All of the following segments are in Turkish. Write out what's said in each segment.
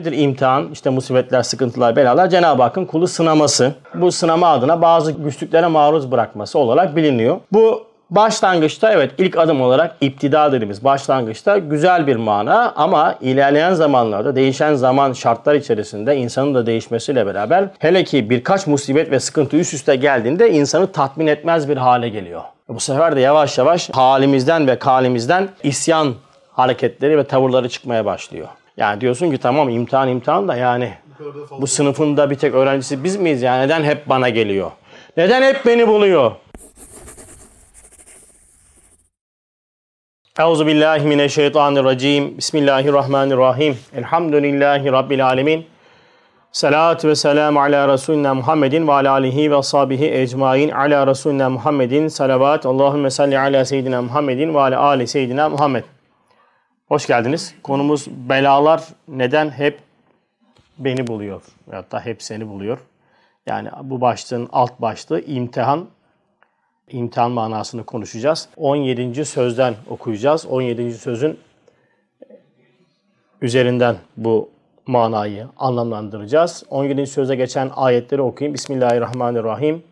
Nedir imtihan? İşte musibetler, sıkıntılar, belalar Cenab-ı Hakk'ın kulu sınaması. Bu sınama adına bazı güçlüklere maruz bırakması olarak biliniyor. Bu başlangıçta evet ilk adım olarak iptida dediğimiz başlangıçta güzel bir mana ama ilerleyen zamanlarda değişen zaman şartlar içerisinde insanın da değişmesiyle beraber hele ki birkaç musibet ve sıkıntı üst üste geldiğinde insanı tatmin etmez bir hale geliyor. Bu sefer de yavaş yavaş halimizden ve kalimizden isyan hareketleri ve tavırları çıkmaya başlıyor. Yani diyorsun ki tamam imtihan imtihan da yani bu sınıfında bir tek öğrencisi biz miyiz yani neden hep bana geliyor? Neden hep beni buluyor? Euzu billahi mineşşeytanirracim. Bismillahirrahmanirrahim. Elhamdülillahi rabbil alamin. Salatu ve selamu ala Resulina Muhammedin ve ala alihi ve ashabihi ecmain ala Resulina Muhammedin salavat. Allahümme salli ala seyyidina Muhammedin ve ala ali seyyidina Muhammed. Hoş geldiniz. Konumuz belalar neden hep beni buluyor da hep seni buluyor. Yani bu başlığın alt başlığı imtihan. İmtihan manasını konuşacağız. 17. sözden okuyacağız. 17. sözün üzerinden bu manayı anlamlandıracağız. 17. söze geçen ayetleri okuyayım. Bismillahirrahmanirrahim.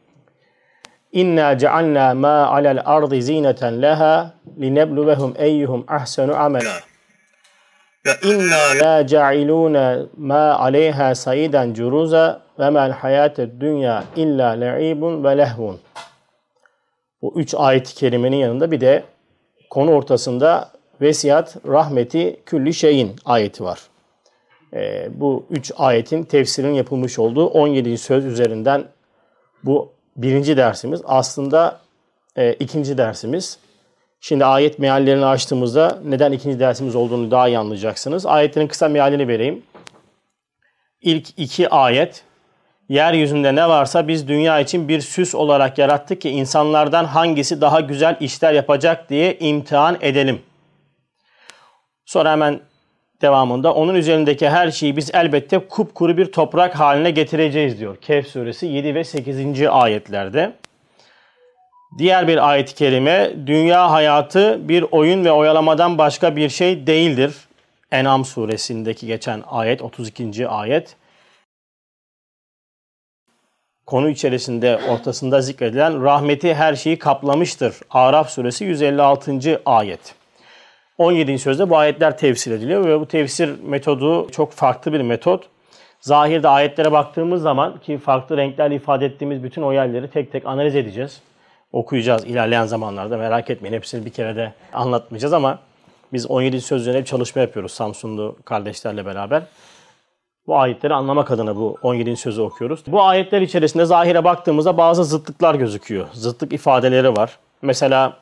İnna cealna ma alel ardı zineten leha linebluvehum eyyuhum ahsenu amela. Ve inna la ce'ilûne ma aleyha sayiden curuza ve mel hayated dünya illa le'ibun ve lehvun. Bu üç ayet-i kerimenin yanında bir de konu ortasında vesiyat rahmeti külli şeyin ayeti var. Ee, bu üç ayetin tefsirinin yapılmış olduğu 17. söz üzerinden bu birinci dersimiz. Aslında e, ikinci dersimiz. Şimdi ayet meallerini açtığımızda neden ikinci dersimiz olduğunu daha iyi anlayacaksınız. Ayetlerin kısa mealini vereyim. İlk iki ayet Yeryüzünde ne varsa biz dünya için bir süs olarak yarattık ki insanlardan hangisi daha güzel işler yapacak diye imtihan edelim. Sonra hemen devamında onun üzerindeki her şeyi biz elbette kupkuru bir toprak haline getireceğiz diyor. Kehf suresi 7 ve 8. ayetlerde. Diğer bir ayet-i kerime dünya hayatı bir oyun ve oyalamadan başka bir şey değildir. En'am suresindeki geçen ayet 32. ayet konu içerisinde ortasında zikredilen rahmeti her şeyi kaplamıştır. Araf suresi 156. ayet. 17. sözde bu ayetler tefsir ediliyor ve bu tefsir metodu çok farklı bir metot. Zahirde ayetlere baktığımız zaman ki farklı renklerle ifade ettiğimiz bütün o yerleri tek tek analiz edeceğiz. Okuyacağız ilerleyen zamanlarda merak etmeyin hepsini bir kere de anlatmayacağız ama biz 17. sözlerine çalışma yapıyoruz Samsunlu kardeşlerle beraber. Bu ayetleri anlamak adına bu 17. sözü okuyoruz. Bu ayetler içerisinde zahire baktığımızda bazı zıtlıklar gözüküyor. Zıtlık ifadeleri var. Mesela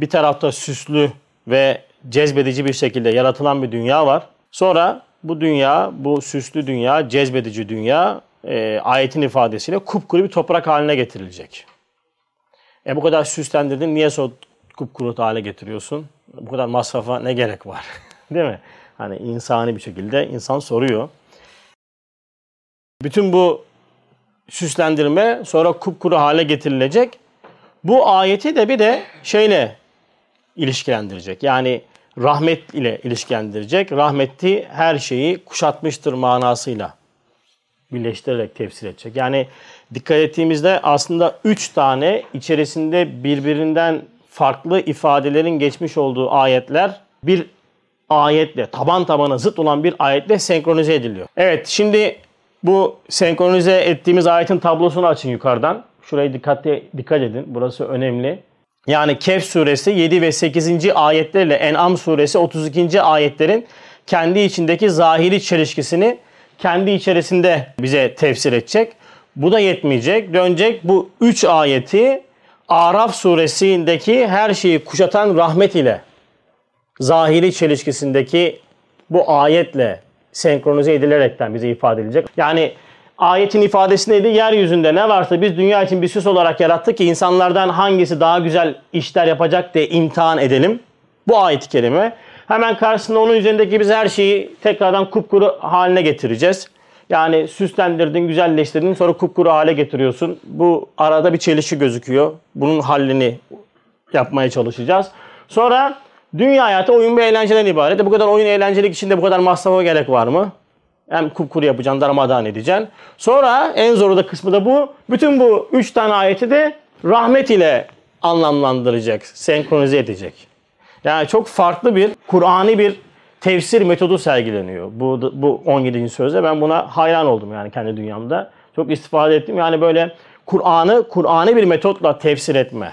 bir tarafta süslü ve cezbedici bir şekilde yaratılan bir dünya var. Sonra bu dünya, bu süslü dünya, cezbedici dünya e, ayetin ifadesiyle kupkuru bir toprak haline getirilecek. E bu kadar süslendirdin niye kupkuru hale getiriyorsun? Bu kadar masrafa ne gerek var? Değil mi? Hani insani bir şekilde insan soruyor. Bütün bu süslendirme sonra kupkuru hale getirilecek. Bu ayeti de bir de şeyle ilişkilendirecek. Yani rahmet ile ilişkilendirecek. Rahmeti her şeyi kuşatmıştır manasıyla birleştirerek tefsir edecek. Yani dikkat ettiğimizde aslında üç tane içerisinde birbirinden farklı ifadelerin geçmiş olduğu ayetler bir ayetle, taban tabana zıt olan bir ayetle senkronize ediliyor. Evet şimdi bu senkronize ettiğimiz ayetin tablosunu açın yukarıdan. Şurayı dikkatli dikkat edin. Burası önemli. Yani Kehf suresi 7 ve 8. ayetlerle En'am suresi 32. ayetlerin kendi içindeki zahiri çelişkisini kendi içerisinde bize tefsir edecek. Bu da yetmeyecek. Dönecek bu 3 ayeti Araf suresindeki her şeyi kuşatan rahmet ile zahiri çelişkisindeki bu ayetle senkronize edilerekten bize ifade edilecek. Yani ayetin ifadesi neydi? Yeryüzünde ne varsa biz dünya için bir süs olarak yarattık ki insanlardan hangisi daha güzel işler yapacak diye imtihan edelim. Bu ayet-i kerime. Hemen karşısında onun üzerindeki biz her şeyi tekrardan kupkuru haline getireceğiz. Yani süslendirdin, güzelleştirdin sonra kupkuru hale getiriyorsun. Bu arada bir çelişki gözüküyor. Bunun hallini yapmaya çalışacağız. Sonra Dünya hayatı oyun ve eğlenceden ibaret. E bu kadar oyun eğlencelik içinde bu kadar masrafa gerek var mı? Hem kupkuru yapacaksın, darmadağın edeceksin. Sonra en zoru da kısmı da bu. Bütün bu üç tane ayeti de rahmet ile anlamlandıracak, senkronize edecek. Yani çok farklı bir, Kur'an'i bir tefsir metodu sergileniyor. Bu, bu 17. sözde ben buna hayran oldum yani kendi dünyamda. Çok istifade ettim. Yani böyle Kur'an'ı Kur'an'ı bir metotla tefsir etme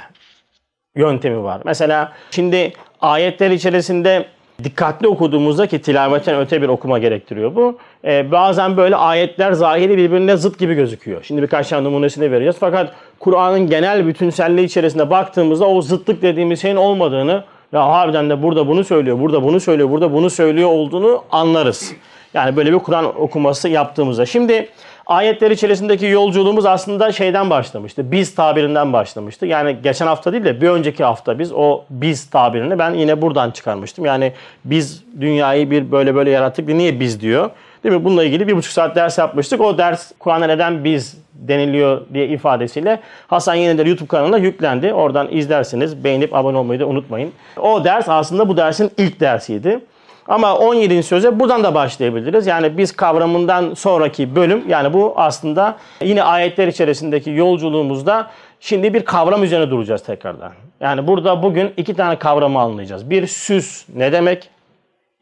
yöntemi var. Mesela şimdi ayetler içerisinde dikkatli okuduğumuzda ki tilavetten öte bir okuma gerektiriyor bu. Ee, bazen böyle ayetler zahiri birbirine zıt gibi gözüküyor. Şimdi birkaç tane numunesini vereceğiz. Fakat Kur'an'ın genel bütünselliği içerisinde baktığımızda o zıtlık dediğimiz şeyin olmadığını ya harbiden de burada bunu söylüyor, burada bunu söylüyor, burada bunu söylüyor olduğunu anlarız. Yani böyle bir Kur'an okuması yaptığımızda. Şimdi ayetler içerisindeki yolculuğumuz aslında şeyden başlamıştı. Biz tabirinden başlamıştı. Yani geçen hafta değil de bir önceki hafta biz o biz tabirini ben yine buradan çıkarmıştım. Yani biz dünyayı bir böyle böyle yarattık. Niye biz diyor? Değil mi? Bununla ilgili bir buçuk saat ders yapmıştık. O ders Kur'an'a neden biz deniliyor diye ifadesiyle Hasan Yeniler YouTube kanalına yüklendi. Oradan izlersiniz. Beğenip abone olmayı da unutmayın. O ders aslında bu dersin ilk dersiydi. Ama 17. söze buradan da başlayabiliriz. Yani biz kavramından sonraki bölüm yani bu aslında yine ayetler içerisindeki yolculuğumuzda şimdi bir kavram üzerine duracağız tekrardan. Yani burada bugün iki tane kavramı anlayacağız. Bir süs ne demek?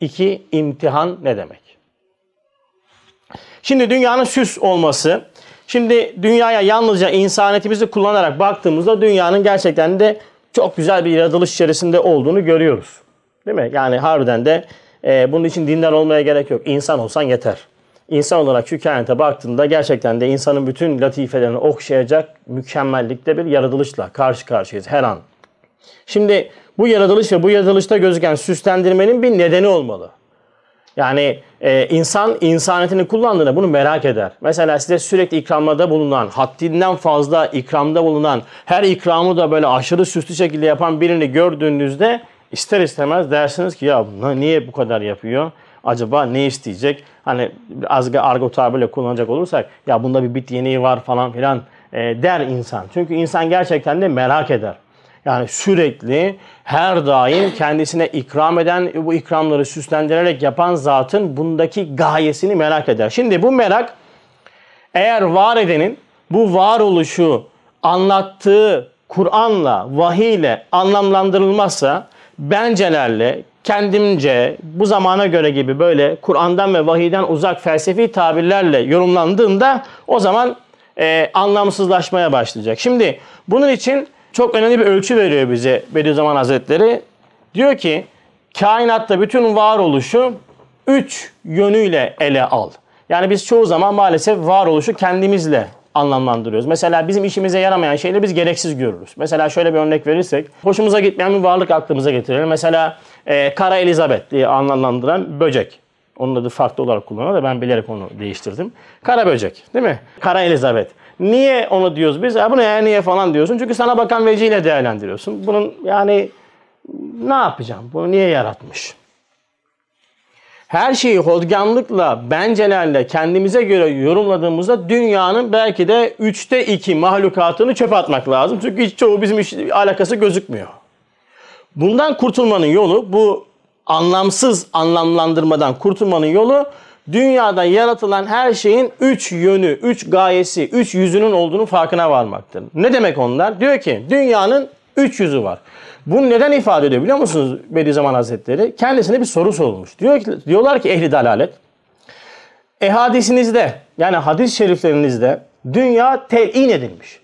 İki imtihan ne demek? Şimdi dünyanın süs olması, şimdi dünyaya yalnızca insaniyetimizi kullanarak baktığımızda dünyanın gerçekten de çok güzel bir yaratılış içerisinde olduğunu görüyoruz. Değil mi? Yani harbiden de e, bunun için dindar olmaya gerek yok. İnsan olsan yeter. İnsan olarak şu kainata baktığında gerçekten de insanın bütün latifelerini okşayacak mükemmellikte bir yaratılışla karşı karşıyayız her an. Şimdi bu yaratılış ve bu yaratılışta gözüken süslendirmenin bir nedeni olmalı. Yani e, insan insaniyetini kullandığında bunu merak eder. Mesela size sürekli ikramlarda bulunan, haddinden fazla ikramda bulunan, her ikramı da böyle aşırı süslü şekilde yapan birini gördüğünüzde ister istemez dersiniz ki ya niye bu kadar yapıyor? Acaba ne isteyecek? Hani az argo tabirle kullanacak olursak ya bunda bir bit yeniği var falan filan e, der insan. Çünkü insan gerçekten de merak eder. Yani sürekli her daim kendisine ikram eden bu ikramları süslendirerek yapan zatın bundaki gayesini merak eder. Şimdi bu merak eğer var edenin bu varoluşu anlattığı Kur'an'la, vahiyle anlamlandırılmazsa bencelerle, kendimce bu zamana göre gibi böyle Kur'an'dan ve vahiyden uzak felsefi tabirlerle yorumlandığında o zaman e, anlamsızlaşmaya başlayacak. Şimdi bunun için çok önemli bir ölçü veriyor bize Bediüzzaman Hazretleri. Diyor ki kainatta bütün varoluşu üç yönüyle ele al. Yani biz çoğu zaman maalesef varoluşu kendimizle anlamlandırıyoruz. Mesela bizim işimize yaramayan şeyleri biz gereksiz görürüz. Mesela şöyle bir örnek verirsek, hoşumuza gitmeyen bir varlık aklımıza getirelim. Mesela e, Kara Elizabeth diye anlamlandıran böcek. Onun adı farklı olarak kullanılıyor da ben bilerek onu değiştirdim. Kara böcek değil mi? Kara Elizabeth. Niye onu diyoruz biz? Ya bu ne ya niye falan diyorsun. Çünkü sana bakan vecihle değerlendiriyorsun. Bunun yani ne yapacağım? Bunu niye yaratmış? Her şeyi hodgamlıkla, bencelerle kendimize göre yorumladığımızda dünyanın belki de üçte iki mahlukatını çöpe atmak lazım. Çünkü hiç çoğu bizim iş, alakası gözükmüyor. Bundan kurtulmanın yolu, bu anlamsız anlamlandırmadan kurtulmanın yolu dünyada yaratılan her şeyin üç yönü, üç gayesi, üç yüzünün olduğunu farkına varmaktır. Ne demek onlar? Diyor ki dünyanın üç yüzü var. Bunu neden ifade ediyor biliyor musunuz Bediüzzaman Hazretleri? Kendisine bir soru sorulmuş. Diyor ki, diyorlar ki ehli dalalet. E hadisinizde yani hadis şeriflerinizde dünya telin edilmiş.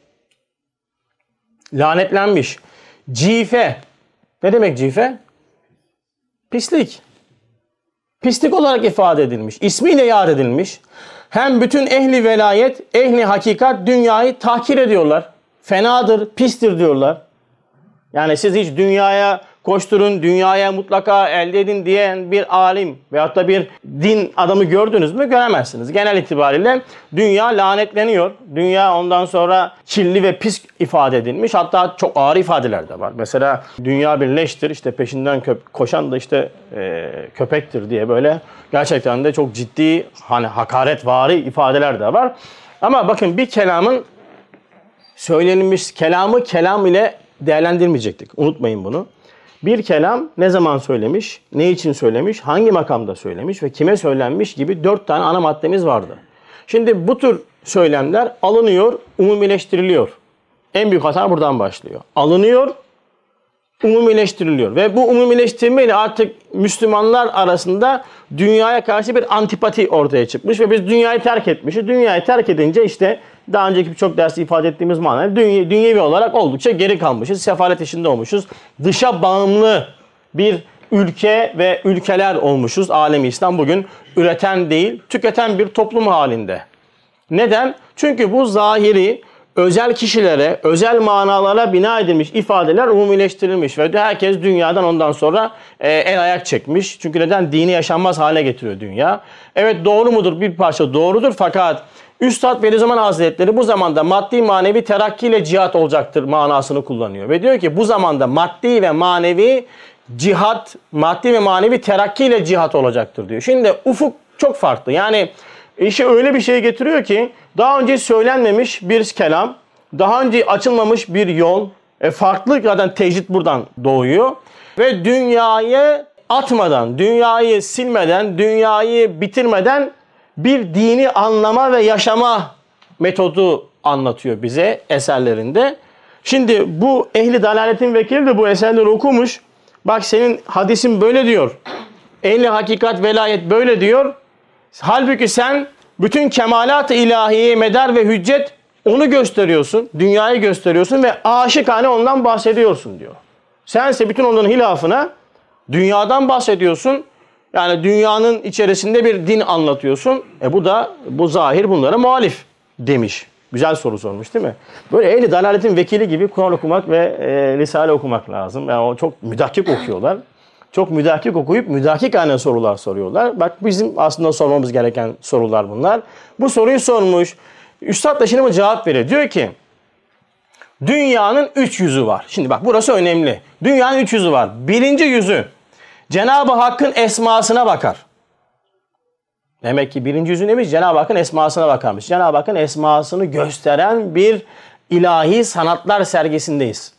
Lanetlenmiş. Cife. Ne demek cife? Pislik. Pislik olarak ifade edilmiş. İsmiyle yad edilmiş. Hem bütün ehli velayet, ehli hakikat dünyayı tahkir ediyorlar. Fenadır, pistir diyorlar. Yani siz hiç dünyaya koşturun, dünyaya mutlaka elde edin diyen bir alim veyahut da bir din adamı gördünüz mü? Göremezsiniz. Genel itibariyle dünya lanetleniyor. Dünya ondan sonra kirli ve pis ifade edilmiş. Hatta çok ağır ifadeler de var. Mesela dünya bir leştir, işte peşinden köp koşan da işte e, köpektir diye böyle gerçekten de çok ciddi hani hakaretvari ifadeler de var. Ama bakın bir kelamın söylenilmiş kelamı kelam ile değerlendirmeyecektik. Unutmayın bunu. Bir kelam ne zaman söylemiş, ne için söylemiş, hangi makamda söylemiş ve kime söylenmiş gibi dört tane ana maddemiz vardı. Şimdi bu tür söylemler alınıyor, umumileştiriliyor. En büyük hata buradan başlıyor. Alınıyor, umumileştiriliyor. Ve bu umumileştirmeyle artık Müslümanlar arasında dünyaya karşı bir antipati ortaya çıkmış ve biz dünyayı terk etmişiz. Dünyayı terk edince işte daha önceki birçok dersi ifade ettiğimiz manada dünya, dünyevi olarak oldukça geri kalmışız. Sefalet içinde olmuşuz. Dışa bağımlı bir ülke ve ülkeler olmuşuz. Alemi İslam bugün üreten değil, tüketen bir toplum halinde. Neden? Çünkü bu zahiri özel kişilere, özel manalara bina edilmiş ifadeler umumileştirilmiş ve herkes dünyadan ondan sonra e, el ayak çekmiş. Çünkü neden? Dini yaşanmaz hale getiriyor dünya. Evet doğru mudur? Bir parça doğrudur fakat Üstad Bediüzzaman Hazretleri bu zamanda maddi manevi terakki ile cihat olacaktır manasını kullanıyor. Ve diyor ki bu zamanda maddi ve manevi cihat, maddi ve manevi terakki ile cihat olacaktır diyor. Şimdi ufuk çok farklı. Yani işi öyle bir şey getiriyor ki daha önce söylenmemiş bir kelam, daha önce açılmamış bir yol, e, farklı zaten tecrit buradan doğuyor. Ve dünyayı atmadan, dünyayı silmeden, dünyayı bitirmeden bir dini anlama ve yaşama metodu anlatıyor bize eserlerinde. Şimdi bu ehli dalaletin vekili de bu eserleri okumuş. Bak senin hadisin böyle diyor. Ehli hakikat velayet böyle diyor. Halbuki sen bütün kemalat-ı ilahiye medar ve hüccet onu gösteriyorsun. Dünyayı gösteriyorsun ve aşıkane ondan bahsediyorsun diyor. Sense bütün onların hilafına dünyadan bahsediyorsun. Yani dünyanın içerisinde bir din anlatıyorsun. E bu da bu zahir bunlara muhalif demiş. Güzel soru sormuş değil mi? Böyle ehli dalaletin vekili gibi Kur'an okumak ve e, Risale okumak lazım. Yani o çok müdahkik okuyorlar. Çok müdahkik okuyup müdahkik haline sorular soruyorlar. Bak bizim aslında sormamız gereken sorular bunlar. Bu soruyu sormuş. Üstad da şimdi cevap veriyor. Diyor ki dünyanın üç yüzü var. Şimdi bak burası önemli. Dünyanın üç yüzü var. Birinci yüzü Cenab-ı Hakk'ın esmasına bakar. Demek ki birinci yüzü neymiş? Cenab-ı Hakk'ın esmasına bakarmış. Cenab-ı Hakk'ın esmasını gösteren bir ilahi sanatlar sergisindeyiz.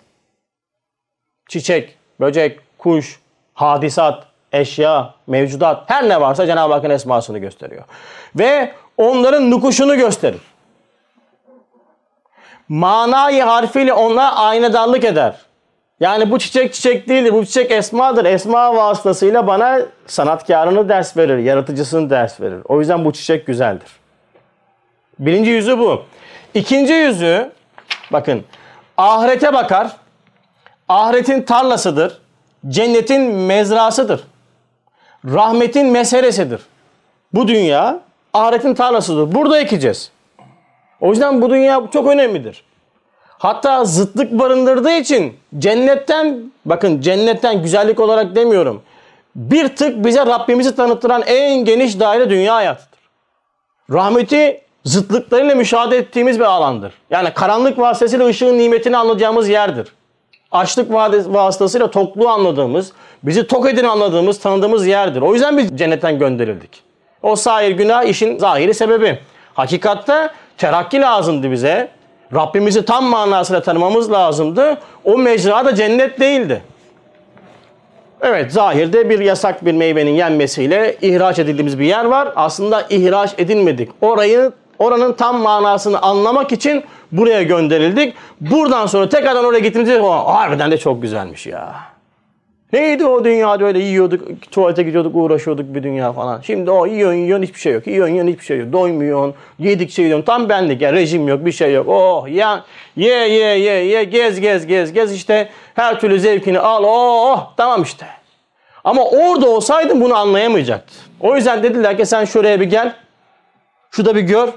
Çiçek, böcek, kuş, hadisat, eşya, mevcudat her ne varsa Cenab-ı Hakk'ın esmasını gösteriyor. Ve onların nukuşunu gösterir. Manayı harfiyle onlara aynadarlık eder. Yani bu çiçek çiçek değildir. Bu çiçek esmadır. Esma vasıtasıyla bana sanatkarını ders verir. Yaratıcısını ders verir. O yüzden bu çiçek güzeldir. Birinci yüzü bu. İkinci yüzü bakın ahirete bakar. Ahiretin tarlasıdır. Cennetin mezrasıdır. Rahmetin meselesidir. Bu dünya ahiretin tarlasıdır. Burada ekeceğiz. O yüzden bu dünya çok önemlidir. Hatta zıtlık barındırdığı için cennetten bakın cennetten güzellik olarak demiyorum. Bir tık bize Rabbimizi tanıttıran en geniş daire dünya hayatıdır. Rahmeti zıtlıklarıyla müşahede ettiğimiz bir alandır. Yani karanlık vasıtasıyla ışığın nimetini anlayacağımız yerdir. Açlık vasıtasıyla tokluğu anladığımız, bizi tok edin anladığımız, tanıdığımız yerdir. O yüzden biz cennetten gönderildik. O sahir günah işin zahiri sebebi. Hakikatte terakki lazımdı bize. Rabbimizi tam manasıyla tanımamız lazımdı. O mecra da cennet değildi. Evet zahirde bir yasak bir meyvenin yenmesiyle ihraç edildiğimiz bir yer var. Aslında ihraç edilmedik. Orayı oranın tam manasını anlamak için buraya gönderildik. Buradan sonra tekrardan oraya gittiğimizde harbiden de çok güzelmiş ya. Neydi o dünyada öyle yiyorduk, tuvalete gidiyorduk, uğraşıyorduk bir dünya falan. Şimdi o yiyorsun yiyorsun hiçbir şey yok. Yiyorsun yiyorsun hiçbir şey yok. Doymuyorsun, yedikçe yiyorsun. Tam benlik ya rejim yok, bir şey yok. Oh ya ye ye ye ye gez gez gez gez işte her türlü zevkini al. Oh, oh tamam işte. Ama orada olsaydın bunu anlayamayacaktı. O yüzden dediler ki sen şuraya bir gel. Şurada bir gör.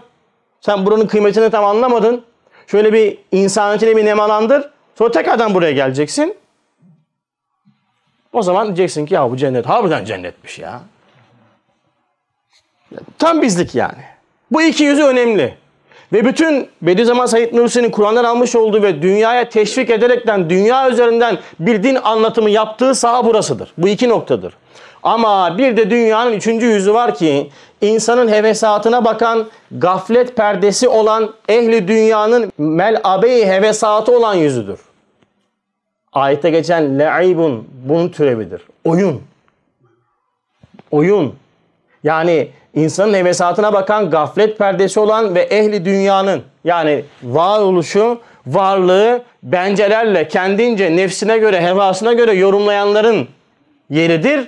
Sen buranın kıymetini tam anlamadın. Şöyle bir insaniyetine bir nemalandır. Sonra tekrardan buraya geleceksin. O zaman diyeceksin ki ya bu cennet harbiden cennetmiş ya. Tam bizlik yani. Bu iki yüzü önemli. Ve bütün Bediüzzaman Said Nursi'nin Kur'an'dan almış olduğu ve dünyaya teşvik ederekten dünya üzerinden bir din anlatımı yaptığı saha burasıdır. Bu iki noktadır. Ama bir de dünyanın üçüncü yüzü var ki insanın hevesatına bakan, gaflet perdesi olan ehli dünyanın melabe-i hevesatı olan yüzüdür. Ayette geçen le'ibun bunun türevidir. Oyun. Oyun. Yani insanın hevesatına bakan gaflet perdesi olan ve ehli dünyanın yani varoluşu, varlığı bencelerle kendince nefsine göre, hevasına göre yorumlayanların yeridir.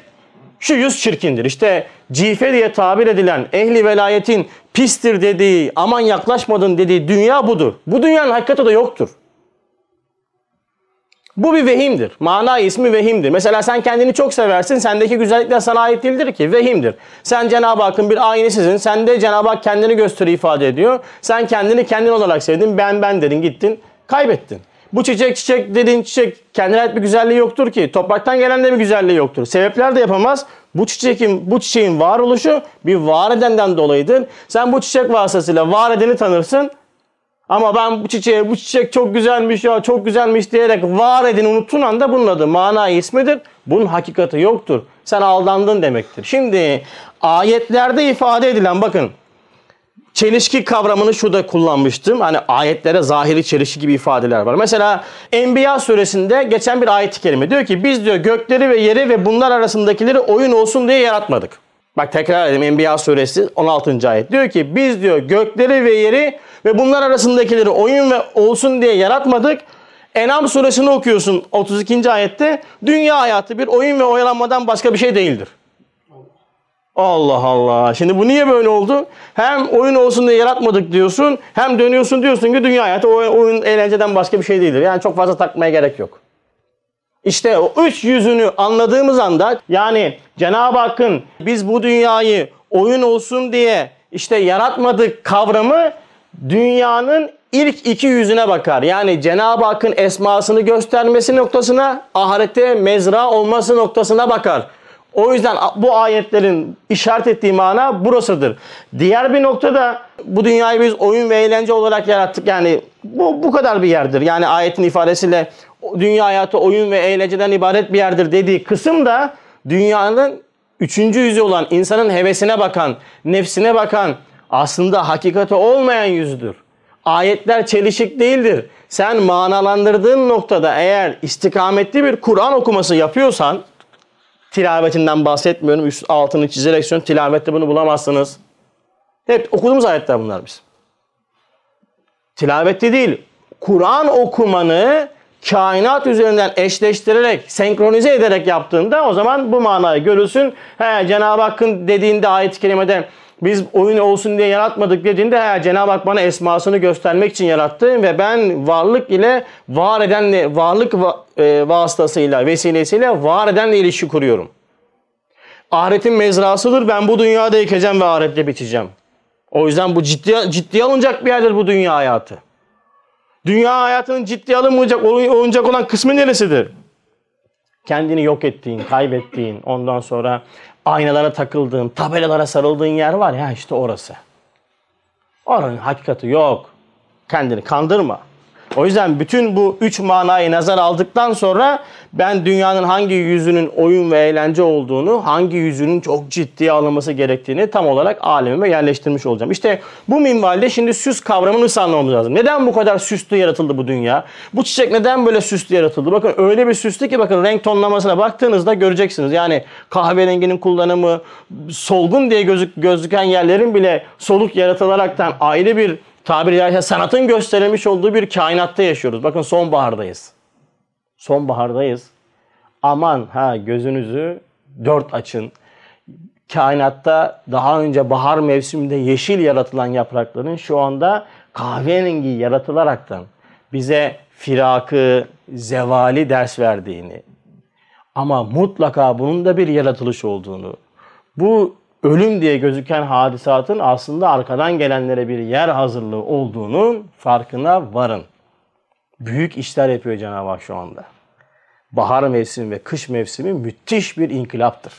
Şu yüz çirkindir. İşte cife diye tabir edilen ehli velayetin pistir dediği, aman yaklaşmadın dediği dünya budur. Bu dünyanın hakikati de yoktur. Bu bir vehimdir. Mana ismi vehimdir. Mesela sen kendini çok seversin. Sendeki güzellikler sana ait değildir ki. Vehimdir. Sen Cenab-ı Hakk'ın bir aynısısın. Sen de Cenab-ı Hak kendini gösteriyor, ifade ediyor. Sen kendini kendin olarak sevdin. Ben ben dedin gittin. Kaybettin. Bu çiçek çiçek dediğin çiçek kendine ait bir güzelliği yoktur ki. Topraktan gelen de bir güzelliği yoktur. Sebepler de yapamaz. Bu çiçekin bu çiçeğin varoluşu bir var edenden dolayıdır. Sen bu çiçek vasıtasıyla var edeni tanırsın. Ama ben bu çiçeğe bu çiçek çok güzelmiş ya çok güzelmiş diyerek var edini unuttuğun anda bunun adı mana ismidir. Bunun hakikati yoktur. Sen aldandın demektir. Şimdi ayetlerde ifade edilen bakın çelişki kavramını şurada kullanmıştım. Hani ayetlere zahiri çelişki gibi ifadeler var. Mesela Enbiya suresinde geçen bir ayet-i kerime diyor ki biz diyor gökleri ve yeri ve bunlar arasındakileri oyun olsun diye yaratmadık. Bak tekrar edeyim Enbiya suresi 16. ayet. Diyor ki biz diyor gökleri ve yeri ve bunlar arasındakileri oyun ve olsun diye yaratmadık. Enam suresini okuyorsun 32. ayette. Dünya hayatı bir oyun ve oyalanmadan başka bir şey değildir. Allah Allah. Şimdi bu niye böyle oldu? Hem oyun olsun diye yaratmadık diyorsun. Hem dönüyorsun diyorsun ki dünya hayatı oyun eğlenceden başka bir şey değildir. Yani çok fazla takmaya gerek yok. İşte o üç yüzünü anladığımız anda yani Cenab-ı Hakk'ın biz bu dünyayı oyun olsun diye işte yaratmadık kavramı dünyanın ilk iki yüzüne bakar. Yani Cenab-ı Hakk'ın esmasını göstermesi noktasına, ahirette mezra olması noktasına bakar. O yüzden bu ayetlerin işaret ettiği mana burasıdır. Diğer bir noktada bu dünyayı biz oyun ve eğlence olarak yarattık. Yani bu, bu kadar bir yerdir. Yani ayetin ifadesiyle dünya hayatı oyun ve eğlenceden ibaret bir yerdir dediği kısım da dünyanın üçüncü yüzü olan insanın hevesine bakan, nefsine bakan aslında hakikati olmayan yüzüdür. Ayetler çelişik değildir. Sen manalandırdığın noktada eğer istikametli bir Kur'an okuması yapıyorsan tilavetinden bahsetmiyorum. Üst altını çizerek söylüyorum. Tilavette bunu bulamazsınız. Hep okuduğumuz ayetler bunlar biz. Tilavette değil. Kur'an okumanı kainat üzerinden eşleştirerek, senkronize ederek yaptığında o zaman bu manayı görürsün. He, Cenab-ı Hakk'ın dediğinde ayet-i kerimede biz oyun olsun diye yaratmadık dediğinde he, Cenab-ı Hak bana esmasını göstermek için yarattı ve ben varlık ile var edenle varlık e, vasıtasıyla vesilesiyle var edenle ilişki kuruyorum. Ahiretin mezrasıdır. Ben bu dünyada ekeceğim ve ahirette biteceğim. O yüzden bu ciddi ciddi alınacak bir yerdir bu dünya hayatı. Dünya hayatının ciddi alınmayacak olunacak olan kısmı neresidir? Kendini yok ettiğin, kaybettiğin, ondan sonra aynalara takıldığın, tabelalara sarıldığın yer var ya işte orası. Oranın hakikati yok. Kendini kandırma. O yüzden bütün bu üç manayı nazar aldıktan sonra ben dünyanın hangi yüzünün oyun ve eğlence olduğunu, hangi yüzünün çok ciddiye alınması gerektiğini tam olarak alemime yerleştirmiş olacağım. İşte bu minvalde şimdi süs kavramını nasıl lazım? Neden bu kadar süslü yaratıldı bu dünya? Bu çiçek neden böyle süslü yaratıldı? Bakın öyle bir süslü ki bakın renk tonlamasına baktığınızda göreceksiniz. Yani kahverenginin kullanımı, solgun diye gözük, gözüken yerlerin bile soluk yaratılaraktan ayrı bir tabiri caizse sanatın gösterilmiş olduğu bir kainatta yaşıyoruz. Bakın sonbahardayız. Sonbahardayız. Aman ha gözünüzü dört açın. Kainatta daha önce bahar mevsiminde yeşil yaratılan yaprakların şu anda kahverengi yaratılaraktan bize firakı, zevali ders verdiğini ama mutlaka bunun da bir yaratılış olduğunu, bu ölüm diye gözüken hadisatın aslında arkadan gelenlere bir yer hazırlığı olduğunun farkına varın. Büyük işler yapıyor Cenab-ı Hak şu anda. Bahar mevsimi ve kış mevsimi müthiş bir inkılaptır.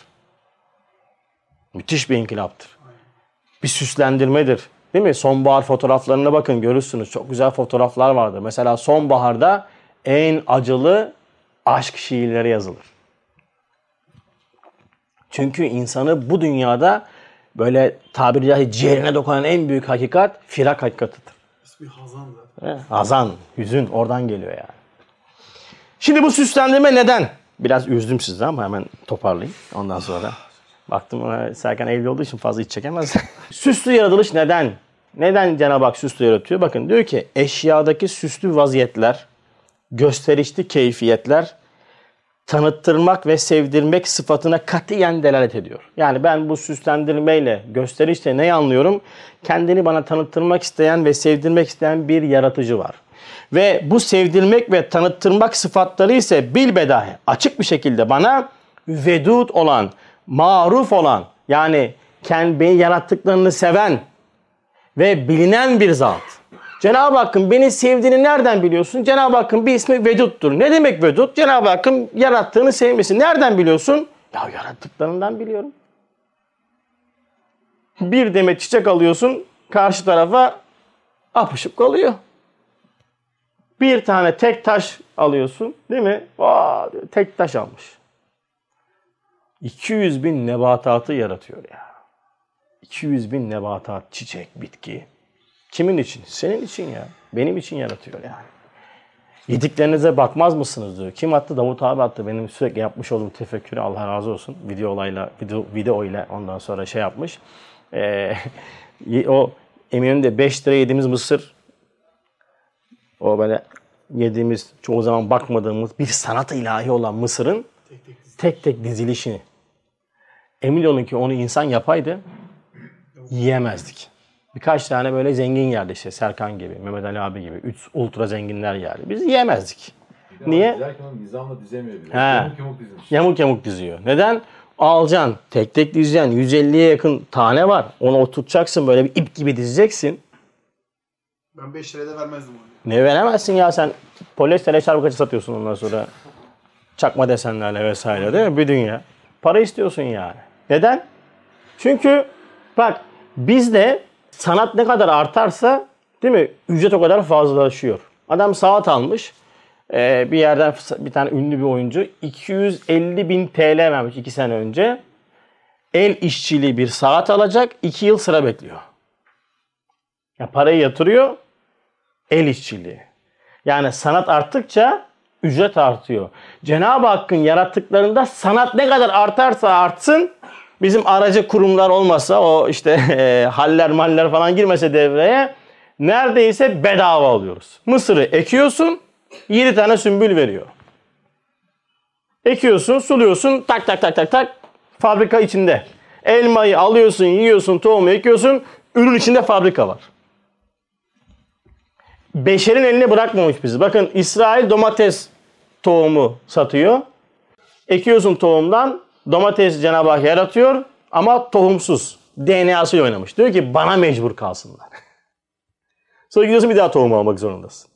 Müthiş bir inkılaptır. Bir süslendirmedir. Değil mi? Sonbahar fotoğraflarına bakın görürsünüz. Çok güzel fotoğraflar vardır. Mesela sonbaharda en acılı aşk şiirleri yazılır. Çünkü insanı bu dünyada böyle tabiri caizse ciğerine dokunan en büyük hakikat firak hakikatidir. İsmi Hazan da. Hazan, hüzün oradan geliyor yani. Şimdi bu süslendirme neden? Biraz üzdüm sizi ama hemen toparlayayım ondan sonra. Baktım ona Serkan evli olduğu için fazla iç çekemez. süslü yaratılış neden? Neden Cenab-ı Hak süslü yaratıyor? Bakın diyor ki eşyadaki süslü vaziyetler, gösterişli keyfiyetler tanıttırmak ve sevdirmek sıfatına katiyen delalet ediyor. Yani ben bu süslendirmeyle, gösterişle neyi anlıyorum? Kendini bana tanıttırmak isteyen ve sevdirmek isteyen bir yaratıcı var. Ve bu sevdirmek ve tanıttırmak sıfatları ise bilbedahi açık bir şekilde bana vedud olan, maruf olan yani kendi yarattıklarını seven ve bilinen bir zat. Cenab-ı Hakk'ın beni sevdiğini nereden biliyorsun? Cenab-ı Hakk'ın bir ismi Vedud'dur. Ne demek Vedud? Cenab-ı Hakk'ın yarattığını sevmesi. Nereden biliyorsun? Ya yarattıklarından biliyorum. Bir demet çiçek alıyorsun, karşı tarafa apışıp kalıyor. Bir tane tek taş alıyorsun, değil mi? Aa, tek taş almış. 200 bin nebatatı yaratıyor ya. 200 bin nebatat, çiçek, bitki. Kimin için? Senin için ya. Benim için yaratıyor yani. Yediklerinize bakmaz mısınız diyor. Kim attı? Davut abi attı. Benim sürekli yapmış olduğum tefekkürü Allah razı olsun. Video olayla, video, video ile ondan sonra şey yapmış. Ee, o Eminönü'nde 5 lira yediğimiz mısır o böyle yediğimiz çoğu zaman bakmadığımız bir sanat ilahi olan mısırın tek tek dizilişini emin olun ki onu insan yapaydı yiyemezdik. Birkaç tane böyle zengin yerdi işte Serkan gibi, Mehmet Ali abi gibi. Üç ultra zenginler yerdi. Biz yiyemezdik. Niye? Dizerken onu nizamla dizemiyor bile. He. Yamuk yamuk dizmiş. Yamuk yamuk diziyor. Neden? Alacaksın, tek tek dizeceksin. 150'ye yakın tane var. Onu oturtacaksın böyle bir ip gibi dizeceksin. Ben 5 liraya da vermezdim onu. Ne veremezsin ya sen polyester eşarp kaçı satıyorsun ondan sonra. Çakma desenlerle vesaire değil mi? Bir dünya. Para istiyorsun yani. Neden? Çünkü bak bizde sanat ne kadar artarsa değil mi? Ücret o kadar fazlalaşıyor. Adam saat almış. Ee, bir yerden bir tane ünlü bir oyuncu 250 bin TL vermiş 2 sene önce. El işçiliği bir saat alacak. 2 yıl sıra bekliyor. Ya parayı yatırıyor. El işçiliği. Yani sanat arttıkça ücret artıyor. Cenab-ı Hakk'ın yarattıklarında sanat ne kadar artarsa artsın bizim aracı kurumlar olmasa o işte e, haller maller falan girmese devreye neredeyse bedava alıyoruz. Mısırı ekiyorsun 7 tane sümbül veriyor. Ekiyorsun, suluyorsun, tak tak tak tak tak fabrika içinde. Elmayı alıyorsun, yiyorsun, tohumu ekiyorsun, ürün içinde fabrika var. Beşerin eline bırakmamış bizi. Bakın İsrail domates tohumu satıyor. Ekiyorsun tohumdan, domates Cenab-ı Hak yaratıyor ama tohumsuz. DNA'sı oynamış. Diyor ki bana mecbur kalsınlar. Sonra gidiyorsun bir daha tohum almak zorundasın.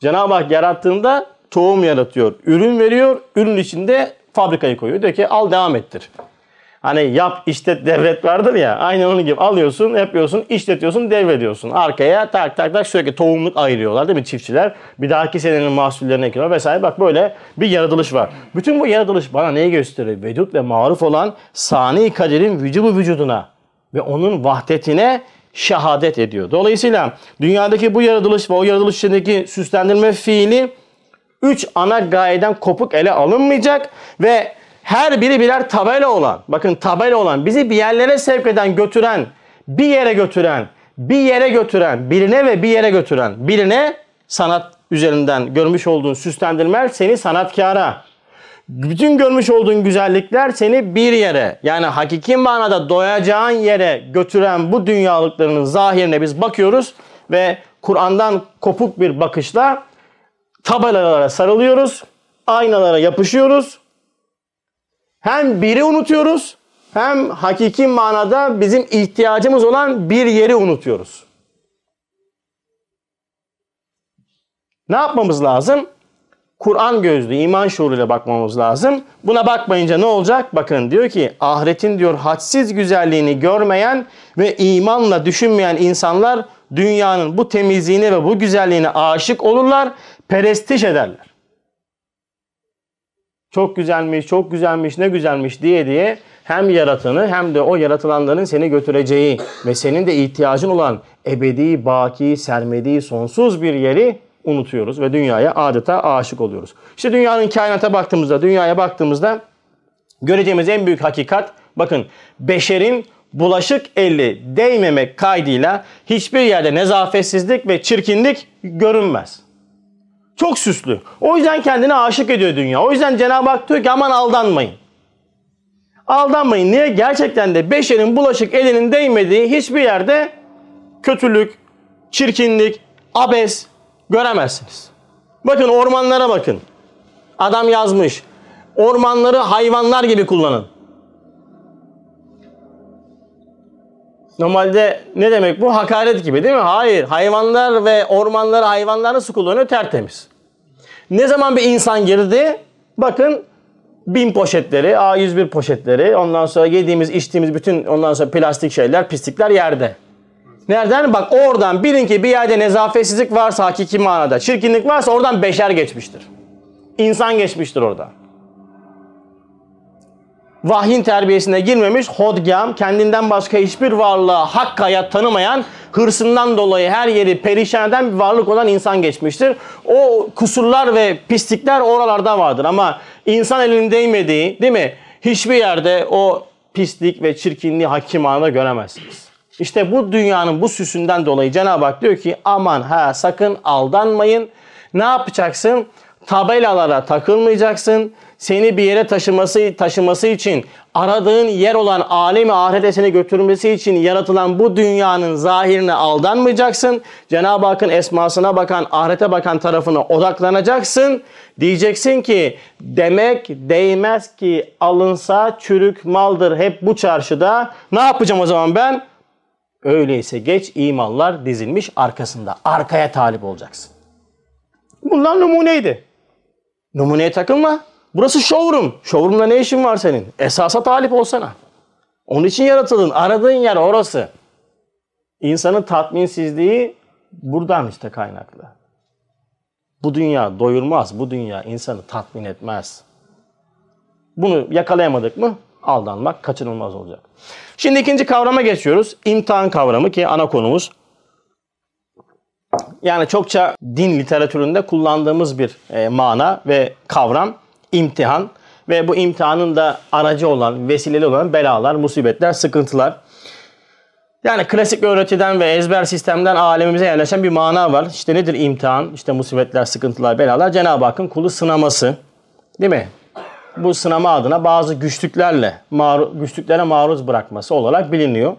Cenab-ı Hak yarattığında tohum yaratıyor, ürün veriyor, ürün içinde fabrikayı koyuyor. Diyor ki al devam ettir. Hani yap işlet devret vardır ya aynen onun gibi alıyorsun yapıyorsun işletiyorsun devrediyorsun. Arkaya tak tak tak sürekli tohumluk ayırıyorlar değil mi çiftçiler? Bir dahaki senenin mahsullerini ekiyorlar vesaire. Bak böyle bir yaratılış var. Bütün bu yaratılış bana neyi gösteriyor? Vedud ve maruf olan sani kaderin vücubu vücuduna ve onun vahdetine şehadet ediyor. Dolayısıyla dünyadaki bu yaratılış ve o yaratılış içindeki süslendirme fiili üç ana gayeden kopuk ele alınmayacak ve her biri birer tabela olan, bakın tabela olan, bizi bir yerlere sevk eden, götüren, bir yere götüren, bir yere götüren, birine ve bir yere götüren, birine sanat üzerinden görmüş olduğun süslendirmeler seni sanatkara, bütün görmüş olduğun güzellikler seni bir yere yani hakiki manada doyacağın yere götüren bu dünyalıklarının zahirine biz bakıyoruz ve Kur'an'dan kopuk bir bakışla tabelalara sarılıyoruz, aynalara yapışıyoruz. Hem biri unutuyoruz hem hakiki manada bizim ihtiyacımız olan bir yeri unutuyoruz. Ne yapmamız lazım? Kur'an gözlü, iman şuuruyla bakmamız lazım. Buna bakmayınca ne olacak? Bakın diyor ki ahiretin diyor hadsiz güzelliğini görmeyen ve imanla düşünmeyen insanlar dünyanın bu temizliğine ve bu güzelliğine aşık olurlar, perestiş ederler. Çok güzelmiş, çok güzelmiş, ne güzelmiş diye diye hem yaratanı hem de o yaratılanların seni götüreceği ve senin de ihtiyacın olan ebedi, baki, sermedi, sonsuz bir yeri unutuyoruz ve dünyaya adeta aşık oluyoruz. İşte dünyanın kainata baktığımızda, dünyaya baktığımızda göreceğimiz en büyük hakikat bakın beşerin bulaşık eli değmemek kaydıyla hiçbir yerde nezafetsizlik ve çirkinlik görünmez. Çok süslü. O yüzden kendine aşık ediyor dünya. O yüzden Cenab-ı Hak diyor ki aman aldanmayın. Aldanmayın. Niye? Gerçekten de beşerin bulaşık elinin değmediği hiçbir yerde kötülük, çirkinlik, abes göremezsiniz. Bakın ormanlara bakın. Adam yazmış. Ormanları hayvanlar gibi kullanın. Normalde ne demek bu? Hakaret gibi değil mi? Hayır. Hayvanlar ve ormanları hayvanlar nasıl kullanıyor? Tertemiz. Ne zaman bir insan girdi? Bakın bin poşetleri, A101 poşetleri, ondan sonra yediğimiz, içtiğimiz bütün ondan sonra plastik şeyler, pislikler yerde. Nereden? Bak oradan bilin ki bir yerde nezafetsizlik varsa hakiki manada, çirkinlik varsa oradan beşer geçmiştir. İnsan geçmiştir orada. Vahyin terbiyesine girmemiş hodgam, kendinden başka hiçbir varlığa hak hayat tanımayan, hırsından dolayı her yeri perişan eden bir varlık olan insan geçmiştir. O kusurlar ve pislikler oralarda vardır ama insan elinin değmediği değil mi? Hiçbir yerde o pislik ve çirkinliği hakim anında göremezsiniz. İşte bu dünyanın bu süsünden dolayı Cenab-ı Hak diyor ki aman ha sakın aldanmayın. Ne yapacaksın? Tabelalara takılmayacaksın. Seni bir yere taşıması taşıması için aradığın yer olan alemi ahirete seni götürmesi için yaratılan bu dünyanın zahirine aldanmayacaksın. Cenab-ı Hakk'ın esmasına bakan, ahirete bakan tarafına odaklanacaksın. Diyeceksin ki demek değmez ki alınsa çürük maldır hep bu çarşıda. Ne yapacağım o zaman ben? Öyleyse geç imanlar dizilmiş arkasında. Arkaya talip olacaksın. Bunlar numuneydi. Numuneye takılma. Burası showroom. Showroom'da ne işin var senin? Esasa talip olsana. Onun için yaratıldın. Aradığın yer orası. İnsanın tatminsizliği buradan işte kaynaklı. Bu dünya doyurmaz. Bu dünya insanı tatmin etmez. Bunu yakalayamadık mı aldanmak kaçınılmaz olacak. Şimdi ikinci kavrama geçiyoruz. İmtihan kavramı ki ana konumuz. Yani çokça din literatüründe kullandığımız bir e, mana ve kavram imtihan ve bu imtihanın da aracı olan, vesileli olan belalar, musibetler, sıkıntılar. Yani klasik öğretiden ve ezber sistemden alemimize yerleşen bir mana var. İşte nedir imtihan? İşte musibetler, sıkıntılar, belalar. Cenab-ı Hakk'ın kulu sınaması. Değil mi? Bu sınama adına bazı güçlüklerle, maru, güçlüklere maruz bırakması olarak biliniyor.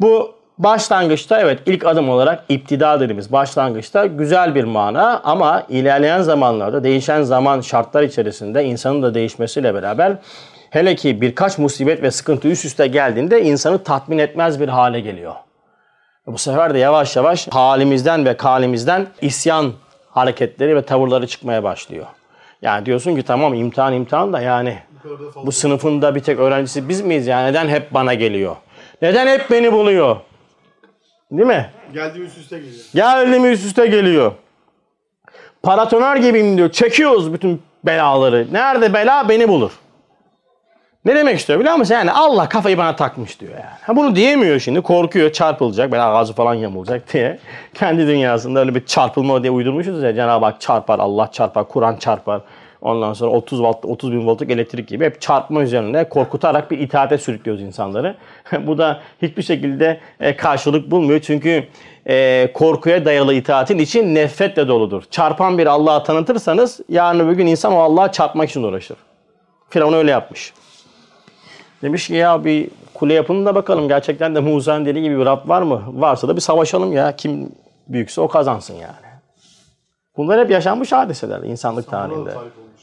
Bu başlangıçta evet ilk adım olarak iptida dediğimiz başlangıçta güzel bir mana ama ilerleyen zamanlarda değişen zaman şartlar içerisinde insanın da değişmesiyle beraber hele ki birkaç musibet ve sıkıntı üst üste geldiğinde insanı tatmin etmez bir hale geliyor. Bu sefer de yavaş yavaş halimizden ve kalimizden isyan hareketleri ve tavırları çıkmaya başlıyor. Yani diyorsun ki tamam imtihan imtihan da yani bu sınıfında bir tek öğrencisi biz miyiz yani neden hep bana geliyor? Neden hep beni buluyor? Değil mi? Geldiğim üst üste geliyor. Geldi mi üst üste geliyor. Paratoner gibiyim diyor. Çekiyoruz bütün belaları. Nerede bela beni bulur. Ne demek istiyor biliyor musun? Yani Allah kafayı bana takmış diyor yani. Ha bunu diyemiyor şimdi. Korkuyor çarpılacak. Böyle ağzı falan yamulacak diye. Kendi dünyasında öyle bir çarpılma diye uydurmuşuz ya. Cenab-ı Hak çarpar, Allah çarpar, Kur'an çarpar. Ondan sonra 30 volt, 30 bin voltluk elektrik gibi hep çarpma üzerine korkutarak bir itaate sürüklüyoruz insanları. Bu da hiçbir şekilde e, karşılık bulmuyor. Çünkü e, korkuya dayalı itaatin için nefretle doludur. Çarpan bir Allah'ı tanıtırsanız yarın öbür gün insan o Allah'a çarpmak için uğraşır. Firavun öyle yapmış. Demiş ki ya bir kule yapın da bakalım gerçekten de Musa'nın dediği gibi bir Rab var mı? Varsa da bir savaşalım ya. Kim büyükse o kazansın yani. Bunlar hep yaşanmış hadiseler insanlık tarihinde.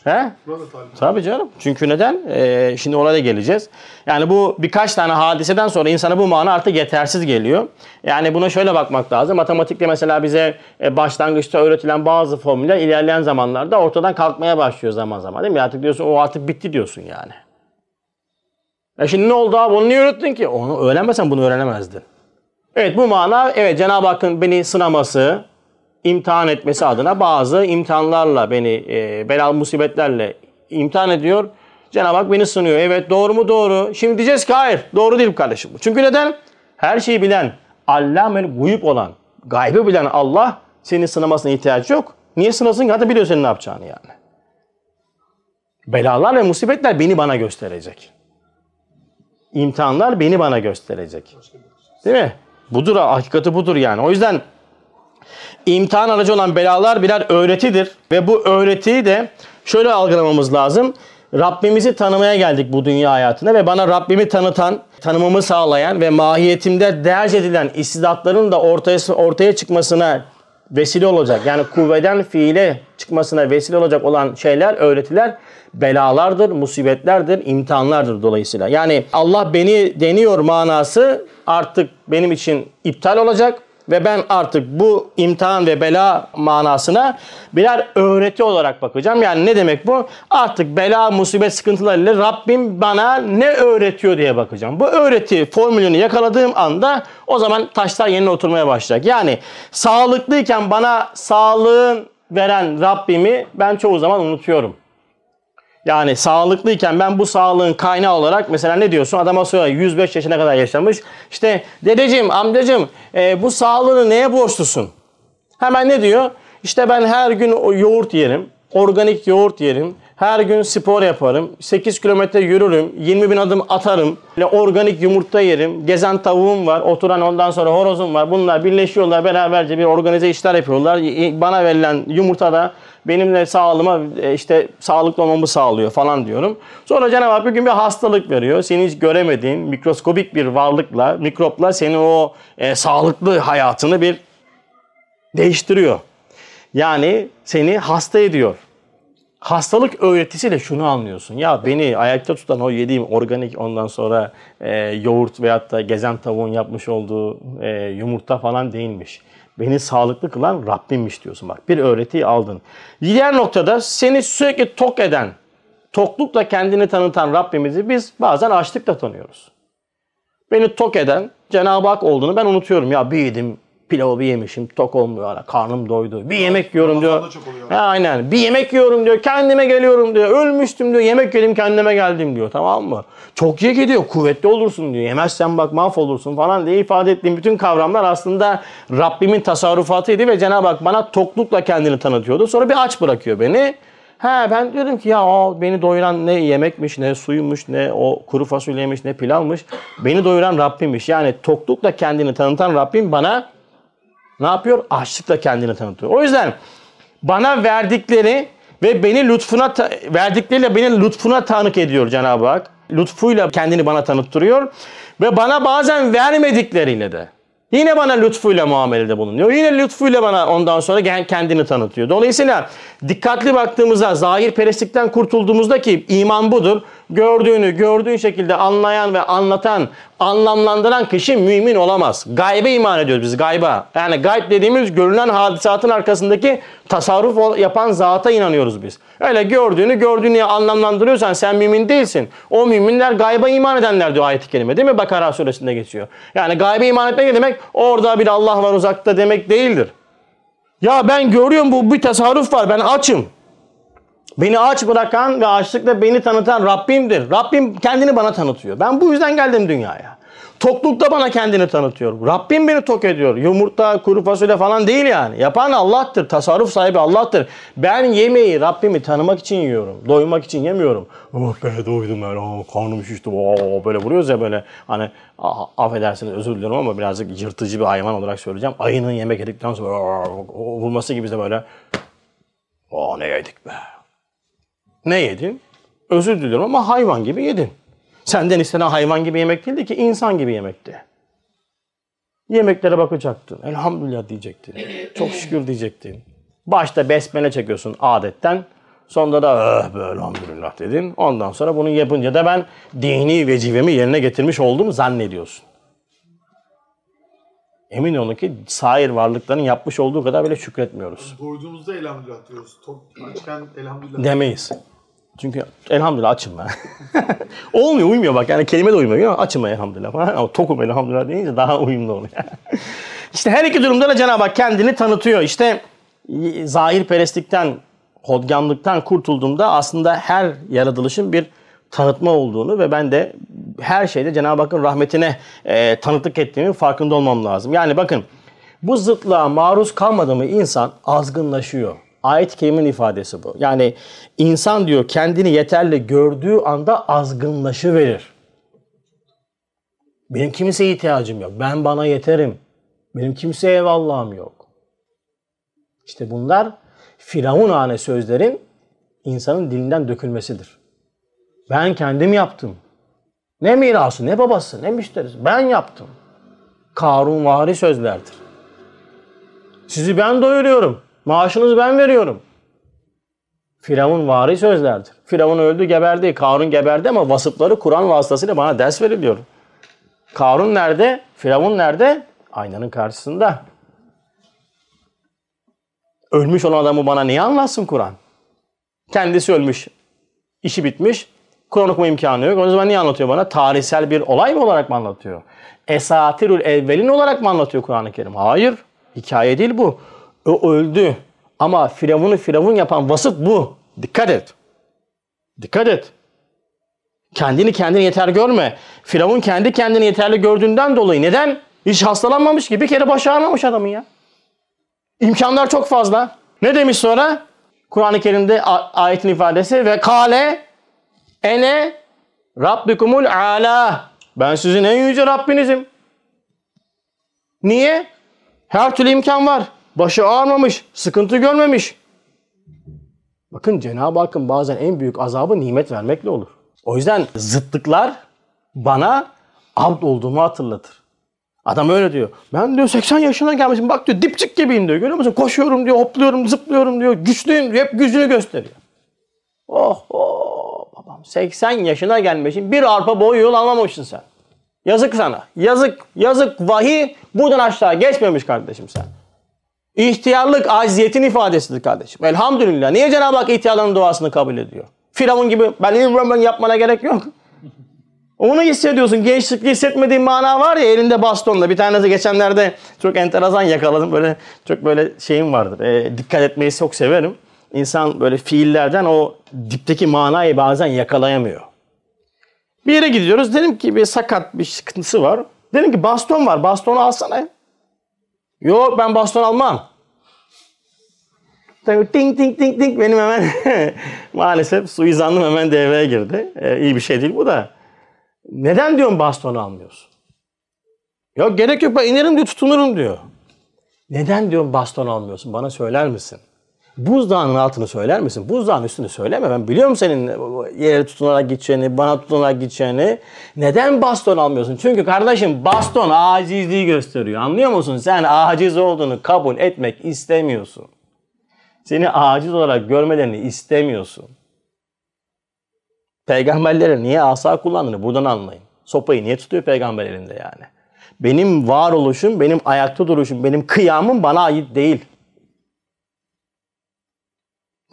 He? Tabii canım. Çünkü neden? Ee, şimdi oraya da geleceğiz. Yani bu birkaç tane hadiseden sonra insana bu mana artık yetersiz geliyor. Yani buna şöyle bakmak lazım. Matematikte mesela bize e, başlangıçta öğretilen bazı formüller ilerleyen zamanlarda ortadan kalkmaya başlıyor zaman zaman. Değil mi? Artık diyorsun o artık bitti diyorsun yani. E şimdi ne oldu abi? Onu niye öğrettin ki? Onu öğrenmesen bunu öğrenemezdin. Evet bu mana evet Cenab-ı Hakk'ın beni sınaması, imtihan etmesi adına bazı imtihanlarla beni e, belalı musibetlerle imtihan ediyor. Cenab-ı Hak beni sınıyor. Evet doğru mu doğru. Şimdi diyeceğiz ki hayır doğru değil kardeşim. Çünkü neden? Her şeyi bilen, allamel guyup olan, gaybı bilen Allah senin sınamasına ihtiyaç yok. Niye sınasın? Zaten biliyor senin ne yapacağını yani. Belalar ve musibetler beni bana gösterecek. İmtihanlar beni bana gösterecek. Değil mi? Budur, hakikati budur yani. O yüzden imtihan aracı olan belalar birer öğretidir. Ve bu öğretiyi de şöyle algılamamız lazım. Rabbimizi tanımaya geldik bu dünya hayatına ve bana Rabbimi tanıtan, tanımamı sağlayan ve mahiyetimde derc edilen istidatların da ortaya, ortaya çıkmasına vesile olacak. Yani kuvveden fiile çıkmasına vesile olacak olan şeyler, öğretiler belalardır, musibetlerdir, imtihanlardır dolayısıyla. Yani Allah beni deniyor manası artık benim için iptal olacak ve ben artık bu imtihan ve bela manasına birer öğreti olarak bakacağım. Yani ne demek bu? Artık bela, musibet, sıkıntılarıyla Rabbim bana ne öğretiyor diye bakacağım. Bu öğreti formülünü yakaladığım anda o zaman taşlar yerine oturmaya başlayacak. Yani sağlıklıyken bana sağlığın veren Rabbimi ben çoğu zaman unutuyorum. Yani sağlıklıyken ben bu sağlığın kaynağı olarak mesela ne diyorsun? Adama soruyor 105 yaşına kadar yaşamış. İşte dedeciğim, amcacığım e, bu sağlığını neye borçlusun? Hemen ne diyor? İşte ben her gün yoğurt yerim. Organik yoğurt yerim. Her gün spor yaparım. 8 kilometre yürürüm. 20 bin adım atarım. Böyle organik yumurta yerim. Gezen tavuğum var. Oturan ondan sonra horozum var. Bunlar birleşiyorlar. Beraberce bir organize işler yapıyorlar. Bana verilen yumurta da benimle sağlığıma e, işte sağlıklı olmamı sağlıyor falan diyorum. Sonra Cenab-ı Hak bir gün bir hastalık veriyor. Seni hiç göremediğin mikroskobik bir varlıkla, mikropla senin o e, sağlıklı hayatını bir değiştiriyor. Yani seni hasta ediyor. Hastalık öğretisiyle şunu anlıyorsun. Ya beni ayakta tutan o yediğim organik ondan sonra e, yoğurt veyahut da gezen tavuğun yapmış olduğu e, yumurta falan değilmiş. Beni sağlıklı kılan Rabbimmiş diyorsun. Bak bir öğretiyi aldın. Diğer noktada seni sürekli tok eden, toklukla kendini tanıtan Rabbimizi biz bazen açlıkla tanıyoruz. Beni tok eden Cenab-ı Hak olduğunu ben unutuyorum. Ya bir pilavı bir yemişim tok olmuyor hala karnım doydu. Bir yemek yiyorum diyor. Çok oluyor. Ha, aynen bir yemek yiyorum diyor kendime geliyorum diyor. Ölmüştüm diyor yemek yedim kendime geldim diyor tamam mı? Çok ye gidiyor kuvvetli olursun diyor. Yemezsen bak mahvolursun falan diye ifade ettiğim bütün kavramlar aslında Rabbimin tasarrufatıydı ve Cenab-ı Hak bana toklukla kendini tanıtıyordu. Sonra bir aç bırakıyor beni. He ben diyordum ki ya o beni doyuran ne yemekmiş ne suymuş ne o kuru fasulyeymiş ne pilavmış. Beni doyuran Rabbimmiş. Yani toklukla kendini tanıtan Rabbim bana ne yapıyor? Açlıkla kendini tanıtıyor. O yüzden bana verdikleri ve beni lütfuna verdikleriyle beni lütfuna tanık ediyor Cenab-ı Hak. Lütfuyla kendini bana tanıttırıyor ve bana bazen vermedikleriyle de yine bana lütfuyla muamelede bulunuyor. Yine lütfuyla bana ondan sonra kendini tanıtıyor. Dolayısıyla dikkatli baktığımızda zahir perestlikten kurtulduğumuzda ki iman budur. Gördüğünü gördüğün şekilde anlayan ve anlatan, anlamlandıran kişi mümin olamaz. Gaybe iman ediyoruz biz gayba. Yani gayb dediğimiz görünen hadisatın arkasındaki tasarruf yapan zata inanıyoruz biz. Öyle gördüğünü gördüğünü anlamlandırıyorsan sen mümin değilsin. O müminler gayba iman edenler diyor ayet-i kerime değil mi? Bakara suresinde geçiyor. Yani gaybe iman etmek demek? Orada bir Allah var uzakta demek değildir. Ya ben görüyorum bu bir tasarruf var ben açım. Beni aç bırakan ve açlıkla beni tanıtan Rabbimdir. Rabbim kendini bana tanıtıyor. Ben bu yüzden geldim dünyaya. Toklukta bana kendini tanıtıyor. Rabbim beni tok ediyor. Yumurta, kuru fasulye falan değil yani. Yapan Allah'tır. Tasarruf sahibi Allah'tır. Ben yemeği Rabbimi tanımak için yiyorum. Doymak için yemiyorum. Oh be doydum ben. Oh, karnım şişti. Oh, böyle vuruyoruz ya böyle. Hani ah, affedersiniz özür dilerim ama birazcık yırtıcı bir hayvan olarak söyleyeceğim. Ayının yemek yedikten sonra oh, vurması gibi de böyle. Oh ne yedik be. Ne yedin? Özür diliyorum ama hayvan gibi yedin. Senden istenen hayvan gibi yemek değildi ki insan gibi yemekti. Yemeklere bakacaktın. Elhamdülillah diyecektin. Çok şükür diyecektin. Başta besmele çekiyorsun adetten. Sonunda da öh be elhamdülillah dedin. Ondan sonra bunu yapınca da ben dini vecibemi yerine getirmiş oldum zannediyorsun. Emin olun ki sair varlıkların yapmış olduğu kadar bile şükretmiyoruz. Doyduğumuzda elhamdülillah diyoruz. Açken elhamdülillah. Demeyiz. Çünkü elhamdülillah açım ben. Olmuyor, uymuyor bak. Yani kelime de uymuyor. Ama açım elhamdülillah falan. Ama tokum elhamdülillah deyince daha uyumlu oluyor. işte her iki durumda da Cenab-ı Hak kendini tanıtıyor. İşte zahir perestlikten, hodgamlıktan kurtulduğumda aslında her yaratılışın bir tanıtma olduğunu ve ben de her şeyde Cenab-ı Hakk'ın rahmetine e, tanıklık ettiğimin farkında olmam lazım. Yani bakın bu zıtlığa maruz kalmadı mı insan azgınlaşıyor. Ayet-i ifadesi bu. Yani insan diyor kendini yeterli gördüğü anda azgınlaşı verir. Benim kimseye ihtiyacım yok. Ben bana yeterim. Benim kimseye eyvallahım yok. İşte bunlar Firavun hane sözlerin insanın dilinden dökülmesidir. Ben kendim yaptım. Ne mirası, ne babası, ne müşterisi. Ben yaptım. Karun vari sözlerdir. Sizi ben doyuruyorum. Maaşınızı ben veriyorum. Firavun vari sözlerdir. Firavun öldü geberdi. Karun geberdi ama vasıfları Kur'an vasıtasıyla bana ders veriliyor. Karun nerede? Firavun nerede? Aynanın karşısında. Ölmüş olan adamı bana niye anlatsın Kur'an? Kendisi ölmüş. işi bitmiş. Kur'an okuma imkanı yok. O zaman niye anlatıyor bana? Tarihsel bir olay mı olarak mı anlatıyor? Esatirül evvelin olarak mı anlatıyor Kur'an-ı Kerim? Hayır. Hikaye değil bu. O öldü. Ama Firavun'u Firavun yapan vasıf bu. Dikkat et. Dikkat et. Kendini kendini yeter görme. Firavun kendi kendini yeterli gördüğünden dolayı neden? Hiç hastalanmamış ki. Bir kere başı ağrımamış adamın ya. İmkanlar çok fazla. Ne demiş sonra? Kur'an-ı Kerim'de ayetin ifadesi ve kale ene rabbikumul ala. Ben sizin en yüce Rabbinizim. Niye? Her türlü imkan var. Başı ağrımamış, sıkıntı görmemiş. Bakın Cenab-ı Hakk'ın bazen en büyük azabı nimet vermekle olur. O yüzden zıtlıklar bana abd olduğumu hatırlatır. Adam öyle diyor. Ben diyor 80 yaşına gelmişim. Bak diyor dipçik gibiyim diyor. Görüyor musun? Koşuyorum diyor, hopluyorum, zıplıyorum diyor. Güçlüyüm diyor. Hep gücünü gösteriyor. Oh oh babam 80 yaşına gelmişsin. Bir arpa boyu yol almamışsın sen. Yazık sana. Yazık, yazık. Vahiy buradan aşağı geçmemiş kardeşim sen. İhtiyarlık aciziyetin ifadesidir kardeşim. Elhamdülillah. Niye Cenab-ı Hak ihtiyarların duasını kabul ediyor? Firavun gibi ben bilmem ben yapmana gerek yok. Onu hissediyorsun. Gençlikte hissetmediğin mana var ya elinde bastonla. Bir tanesi geçenlerde çok enteresan yakaladım. Böyle çok böyle şeyim vardır. E, dikkat etmeyi çok severim. İnsan böyle fiillerden o dipteki manayı bazen yakalayamıyor. Bir yere gidiyoruz. Dedim ki bir sakat bir sıkıntısı var. Dedim ki baston var. Bastonu alsana. Yok ben baston almam. Tabii ting ting ting ting benim hemen maalesef suizanlım hemen devreye girdi. Ee, iyi bir şey değil bu da. Neden diyorum bastonu almıyorsun? Yok gerek yok ben inerim diyor tutunurum diyor. Neden diyorum baston almıyorsun bana söyler misin? Buzdağının altını söyler misin? Buzdağının üstünü söyleme. Ben biliyorum senin yere tutunarak gideceğini, bana tutunarak gideceğini. Neden baston almıyorsun? Çünkü kardeşim baston acizliği gösteriyor. Anlıyor musun? Sen aciz olduğunu kabul etmek istemiyorsun. Seni aciz olarak görmelerini istemiyorsun. Peygamberlerin niye asa kullandığını buradan anlayın. Sopayı niye tutuyor peygamber elinde yani? Benim varoluşum, benim ayakta duruşum, benim kıyamım bana ait değil.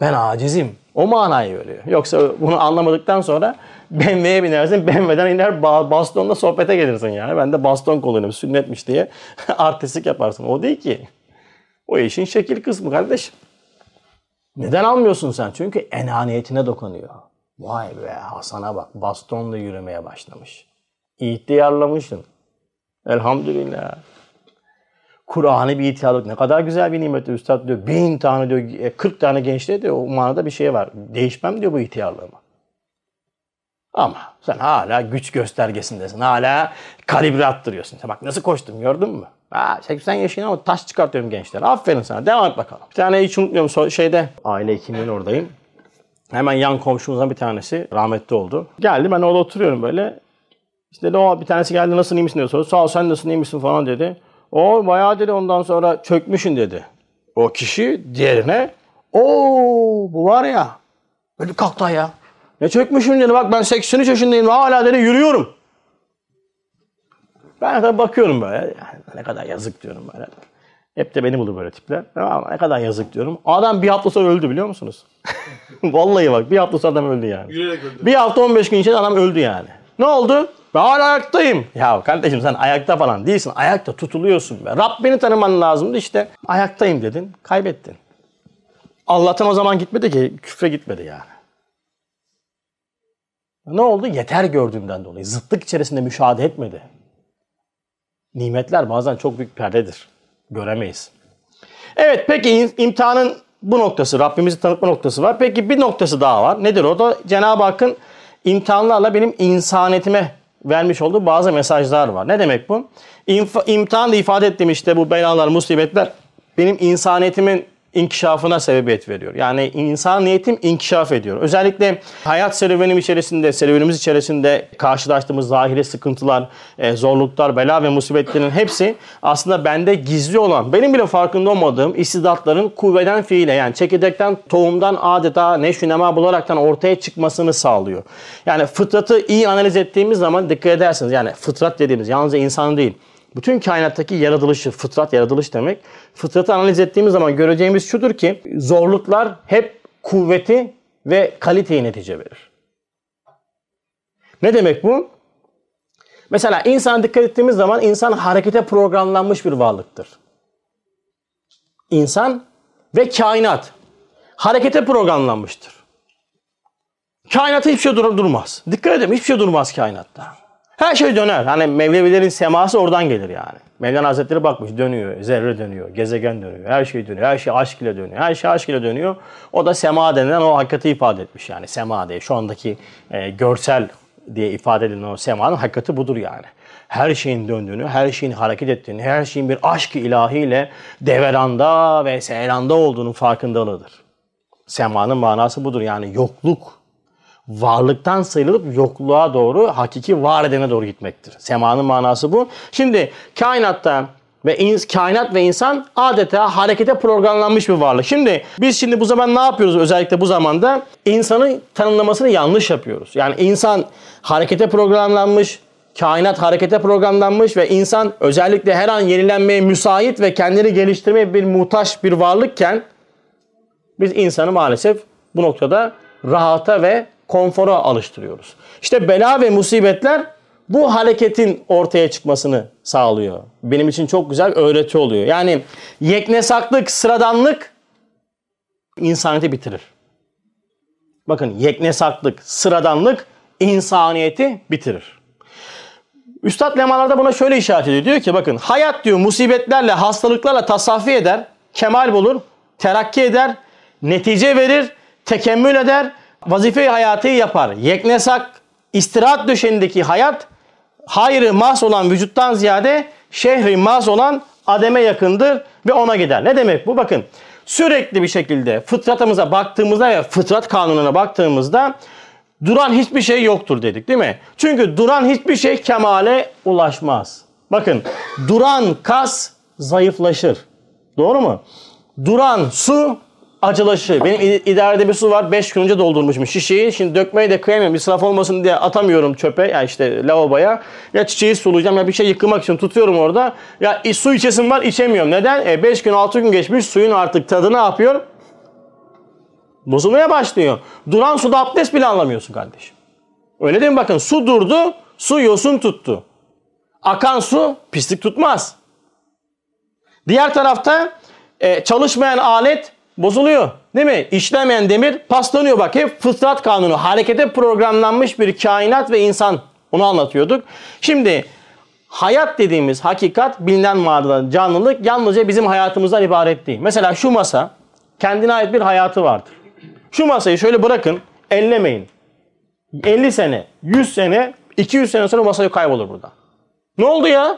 Ben acizim. O manayı veriyor. Yoksa bunu anlamadıktan sonra BMW'ye binersin, BMW'den iner ba- bastonla sohbete gelirsin yani. Ben de baston kullanıyorum sünnetmiş diye artistlik yaparsın. O değil ki. O işin şekil kısmı kardeşim. Neden almıyorsun sen? Çünkü enaniyetine dokunuyor. Vay be Hasan'a bak bastonla yürümeye başlamış. İhtiyarlamışsın. Elhamdülillah. Kur'an'ı bir ihtiyarlık ne kadar güzel bir nimet diyor üstad diyor. Bin tane diyor, 40 tane gençliğe diyor o manada bir şey var. Değişmem diyor bu ihtiyarlığımı. Ama sen hala güç göstergesindesin. Hala kalibre attırıyorsun. Bak nasıl koştum gördün mü? Ha, 80 yaşına ama taş çıkartıyorum gençler. Aferin sana. Devam et bakalım. Bir tane hiç unutmuyorum şeyde aile hekimliğin oradayım. Hemen yan komşumuzdan bir tanesi rahmetli oldu. Geldi ben orada oturuyorum böyle. İşte o bir tanesi geldi nasılsın iyi misin diyor. Sağ ol sen nasılsın iyi misin falan dedi. O bayağı dedi ondan sonra çökmüşün dedi. O kişi diğerine o bu var ya böyle kalktı ya. Ne çökmüşüm dedi bak ben 83 yaşındayım hala dedi yürüyorum. Ben de bakıyorum böyle yani ne kadar yazık diyorum böyle. Hep de beni bulur böyle tipler. Mı? Ne kadar yazık diyorum. Adam bir hafta sonra öldü biliyor musunuz? Vallahi bak bir hafta sonra adam öldü yani. Yürüyerek öldü. Bir hafta 15 gün içinde adam öldü yani. Ne oldu? Ben hala ayaktayım. Ya kardeşim sen ayakta falan değilsin. Ayakta tutuluyorsun. Be. Rabbini tanıman lazımdı işte. Ayaktayım dedin. Kaybettin. Allah'tan o zaman gitmedi ki. Küfre gitmedi yani. Ne oldu? Yeter gördüğünden dolayı. Zıtlık içerisinde müşahede etmedi. Nimetler bazen çok büyük perdedir. Göremeyiz. Evet peki im- imtihanın bu noktası, Rabbimizi tanıtma noktası var. Peki bir noktası daha var. Nedir o da? Cenab-ı Hakk'ın imtihanlarla benim insaniyetime vermiş olduğu bazı mesajlar var. Ne demek bu? İmf- imtihan da ifade ettiğim işte bu belalar, musibetler benim insaniyetimin inkişafına sebebiyet veriyor. Yani insan niyetim inkişaf ediyor. Özellikle hayat serüvenim içerisinde, serüvenimiz içerisinde karşılaştığımız zahiri sıkıntılar, e, zorluklar, bela ve musibetlerin hepsi aslında bende gizli olan, benim bile farkında olmadığım istidatların kuvveden fiile yani çekirdekten, tohumdan adeta neşvi nema bularaktan ortaya çıkmasını sağlıyor. Yani fıtratı iyi analiz ettiğimiz zaman dikkat edersiniz. Yani fıtrat dediğimiz yalnızca insan değil. Bütün kainattaki yaratılışı, fıtrat yaratılış demek. Fıtratı analiz ettiğimiz zaman göreceğimiz şudur ki zorluklar hep kuvveti ve kaliteyi netice verir. Ne demek bu? Mesela insan dikkat ettiğimiz zaman insan harekete programlanmış bir varlıktır. İnsan ve kainat harekete programlanmıştır. Kainatta hiçbir şey dur- durmaz. Dikkat edin hiçbir şey durmaz kainatta. Her şey döner. Hani Mevlevilerin seması oradan gelir yani. Mevlana Hazretleri bakmış dönüyor. Zerre dönüyor. Gezegen dönüyor. Her şey dönüyor. Her şey aşk ile dönüyor. Her şey aşk ile dönüyor. O da sema denilen o hakikati ifade etmiş yani. Sema diye. Şu andaki e, görsel diye ifade edilen o semanın hakikati budur yani. Her şeyin döndüğünü, her şeyin hareket ettiğini, her şeyin bir aşk-ı ilahiyle deveranda ve seyranda olduğunun farkındalığıdır. Semanın manası budur yani yokluk varlıktan sıyrılıp yokluğa doğru hakiki var edene doğru gitmektir. Semanın manası bu. Şimdi kainatta ve ins- kainat ve insan adeta harekete programlanmış bir varlık. Şimdi biz şimdi bu zaman ne yapıyoruz özellikle bu zamanda? İnsanın tanımlamasını yanlış yapıyoruz. Yani insan harekete programlanmış, kainat harekete programlanmış ve insan özellikle her an yenilenmeye müsait ve kendini geliştirmeye bir muhtaç bir varlıkken biz insanı maalesef bu noktada rahata ve konfora alıştırıyoruz. İşte bela ve musibetler bu hareketin ortaya çıkmasını sağlıyor. Benim için çok güzel öğreti oluyor. Yani yeknesaklık, sıradanlık insaniyeti bitirir. Bakın yeknesaklık, sıradanlık insaniyeti bitirir. Üstad lemalarda buna şöyle işaret ediyor. Diyor ki bakın hayat diyor musibetlerle, hastalıklarla tasaffi eder, kemal bulur, terakki eder, netice verir, tekemmül eder, vazife-i hayatı yapar. Yeknesak, istirahat döşeğindeki hayat, hayrı mahs olan vücuttan ziyade şehri mahs olan ademe yakındır ve ona gider. Ne demek bu? Bakın sürekli bir şekilde fıtratımıza baktığımızda ve fıtrat kanununa baktığımızda duran hiçbir şey yoktur dedik değil mi? Çünkü duran hiçbir şey kemale ulaşmaz. Bakın duran kas zayıflaşır. Doğru mu? Duran su acılaşır. Benim id- idarede bir su var. 5 gün önce doldurmuşum şişeyi. Şimdi dökmeyi de kıyamıyorum. İsraf olmasın diye atamıyorum çöpe. Ya işte lavaboya. Ya çiçeği sulayacağım ya bir şey yıkamak için tutuyorum orada. Ya su içesim var içemiyorum. Neden? 5 gün 6 gün geçmiş suyun artık tadı ne yapıyor? Bozulmaya başlıyor. Duran suda abdest bile anlamıyorsun kardeşim. Öyle değil mi? Bakın su durdu, su yosun tuttu. Akan su pislik tutmaz. Diğer tarafta e, çalışmayan alet bozuluyor. Değil mi? İşlemeyen demir paslanıyor. Bak hep fıtrat kanunu. Harekete programlanmış bir kainat ve insan. Onu anlatıyorduk. Şimdi hayat dediğimiz hakikat bilinen varlığın canlılık yalnızca bizim hayatımızdan ibaret değil. Mesela şu masa kendine ait bir hayatı vardır. Şu masayı şöyle bırakın, ellemeyin. 50 sene, 100 sene, 200 sene sonra masa kaybolur burada. Ne oldu ya?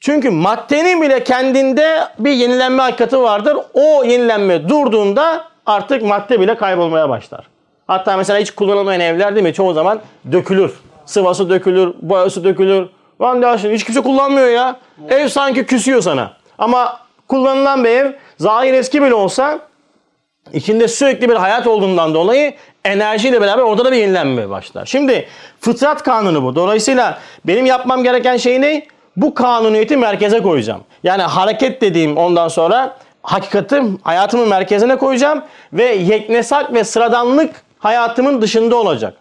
Çünkü maddenin bile kendinde bir yenilenme hakikati vardır. O yenilenme durduğunda artık madde bile kaybolmaya başlar. Hatta mesela hiç kullanılmayan evler değil mi? Çoğu zaman dökülür. Sıvası dökülür, boyası dökülür. Lan şimdi hiç kimse kullanmıyor ya. Ev sanki küsüyor sana. Ama kullanılan bir ev zahir eski bile olsa İçinde sürekli bir hayat olduğundan dolayı enerjiyle beraber orada da bir yenilenme başlar. Şimdi fıtrat kanunu bu. Dolayısıyla benim yapmam gereken şey ne? Bu kanuniyeti merkeze koyacağım. Yani hareket dediğim ondan sonra hakikati hayatımın merkezine koyacağım ve yeknesak ve sıradanlık hayatımın dışında olacak.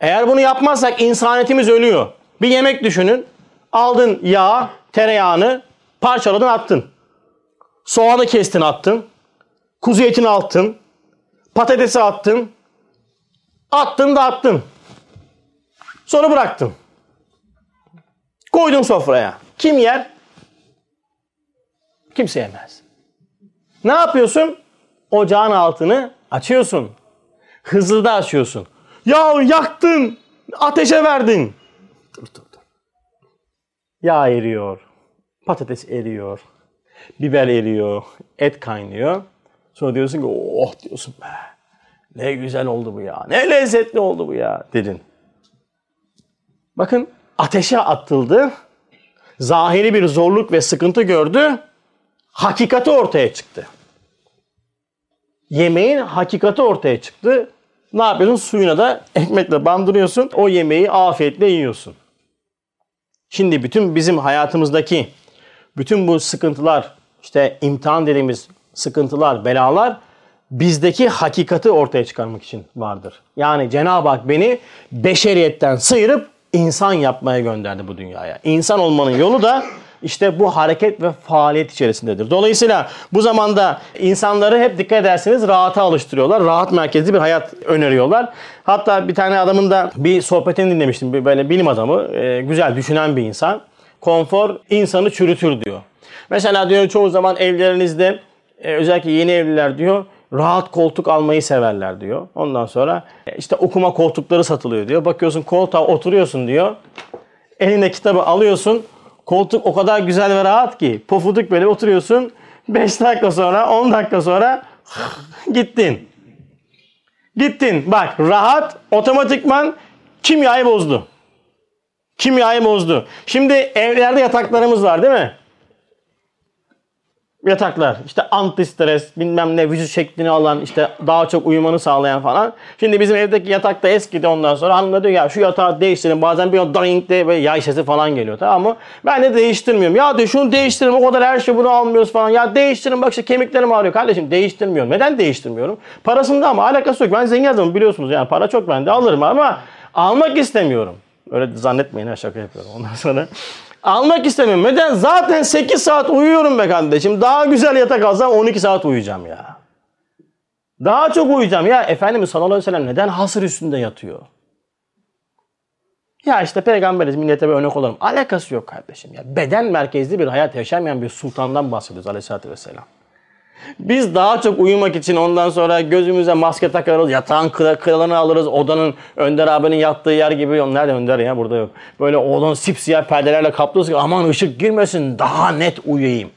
Eğer bunu yapmazsak insaniyetimiz ölüyor. Bir yemek düşünün. Aldın yağ, tereyağını parçaladın attın. Soğanı kestin attın. Kuzu etini attın. Patatesi attın. Attın da attın. Sonra bıraktın. Koydun sofraya. Kim yer? Kimse yemez. Ne yapıyorsun? Ocağın altını açıyorsun. Hızlı da açıyorsun. Ya yaktın, ateşe verdin. Dur dur dur. Yağ eriyor, patates eriyor, biber eriyor, et kaynıyor. Sonra diyorsun ki oh diyorsun be. Ne güzel oldu bu ya. Ne lezzetli oldu bu ya dedin. Bakın ateşe atıldı. Zahiri bir zorluk ve sıkıntı gördü. Hakikati ortaya çıktı. Yemeğin hakikati ortaya çıktı. Ne yapıyorsun? Suyuna da ekmekle bandırıyorsun. O yemeği afiyetle yiyorsun. Şimdi bütün bizim hayatımızdaki bütün bu sıkıntılar, işte imtihan dediğimiz sıkıntılar, belalar bizdeki hakikati ortaya çıkarmak için vardır. Yani Cenab-ı Hak beni beşeriyetten sıyırıp insan yapmaya gönderdi bu dünyaya. İnsan olmanın yolu da işte bu hareket ve faaliyet içerisindedir. Dolayısıyla bu zamanda insanları hep dikkat ederseniz rahata alıştırıyorlar. Rahat merkezli bir hayat öneriyorlar. Hatta bir tane adamın da bir sohbetini dinlemiştim. Bir Böyle bilim adamı, e, güzel düşünen bir insan. Konfor insanı çürütür diyor. Mesela diyor çoğu zaman evlerinizde e, özellikle yeni evliler diyor rahat koltuk almayı severler diyor. Ondan sonra e, işte okuma koltukları satılıyor diyor. Bakıyorsun koltuğa oturuyorsun diyor. Eline kitabı alıyorsun. Koltuk o kadar güzel ve rahat ki pofuduk böyle oturuyorsun. 5 dakika sonra 10 dakika sonra gittin. Gittin. Bak rahat otomatikman kimyayı bozdu. Kimyayı bozdu. Şimdi evlerde yataklarımız var değil mi? Yataklar işte anti stres bilmem ne vücut şeklini alan işte daha çok uyumanı sağlayan falan. Şimdi bizim evdeki yatak da eskidi ondan sonra hanım diyor ya şu yatağı değiştirin bazen bir o doink diye böyle yay sesi falan geliyor tamam mı? Ben de değiştirmiyorum. Ya diyor şunu değiştirin o kadar her şey bunu almıyoruz falan. Ya değiştirin bak işte kemiklerim ağrıyor. Kardeşim değiştirmiyorum. Neden değiştirmiyorum? Parasında ama alakası yok. Ben zengin adamım biliyorsunuz yani para çok bende alırım ama almak istemiyorum. Öyle zannetmeyin ha şaka yapıyorum ondan sonra. Almak istemiyorum. Neden? Zaten 8 saat uyuyorum be kardeşim. Daha güzel yatak alsam 12 saat uyuyacağım ya. Daha çok uyuyacağım. Ya Efendimiz sallallahu aleyhi ve sellem neden hasır üstünde yatıyor? Ya işte peygamberiz millete bir örnek olalım. Alakası yok kardeşim ya. Beden merkezli bir hayat yaşamayan bir sultandan bahsediyoruz aleyhissalatü vesselam. Biz daha çok uyumak için ondan sonra gözümüze maske takarız, yatağın kralını alırız, odanın Önder abinin yattığı yer gibi. Nerede Önder ya burada yok. Böyle odanın sipsiyah perdelerle kaplıyoruz ki aman ışık girmesin daha net uyuyayım.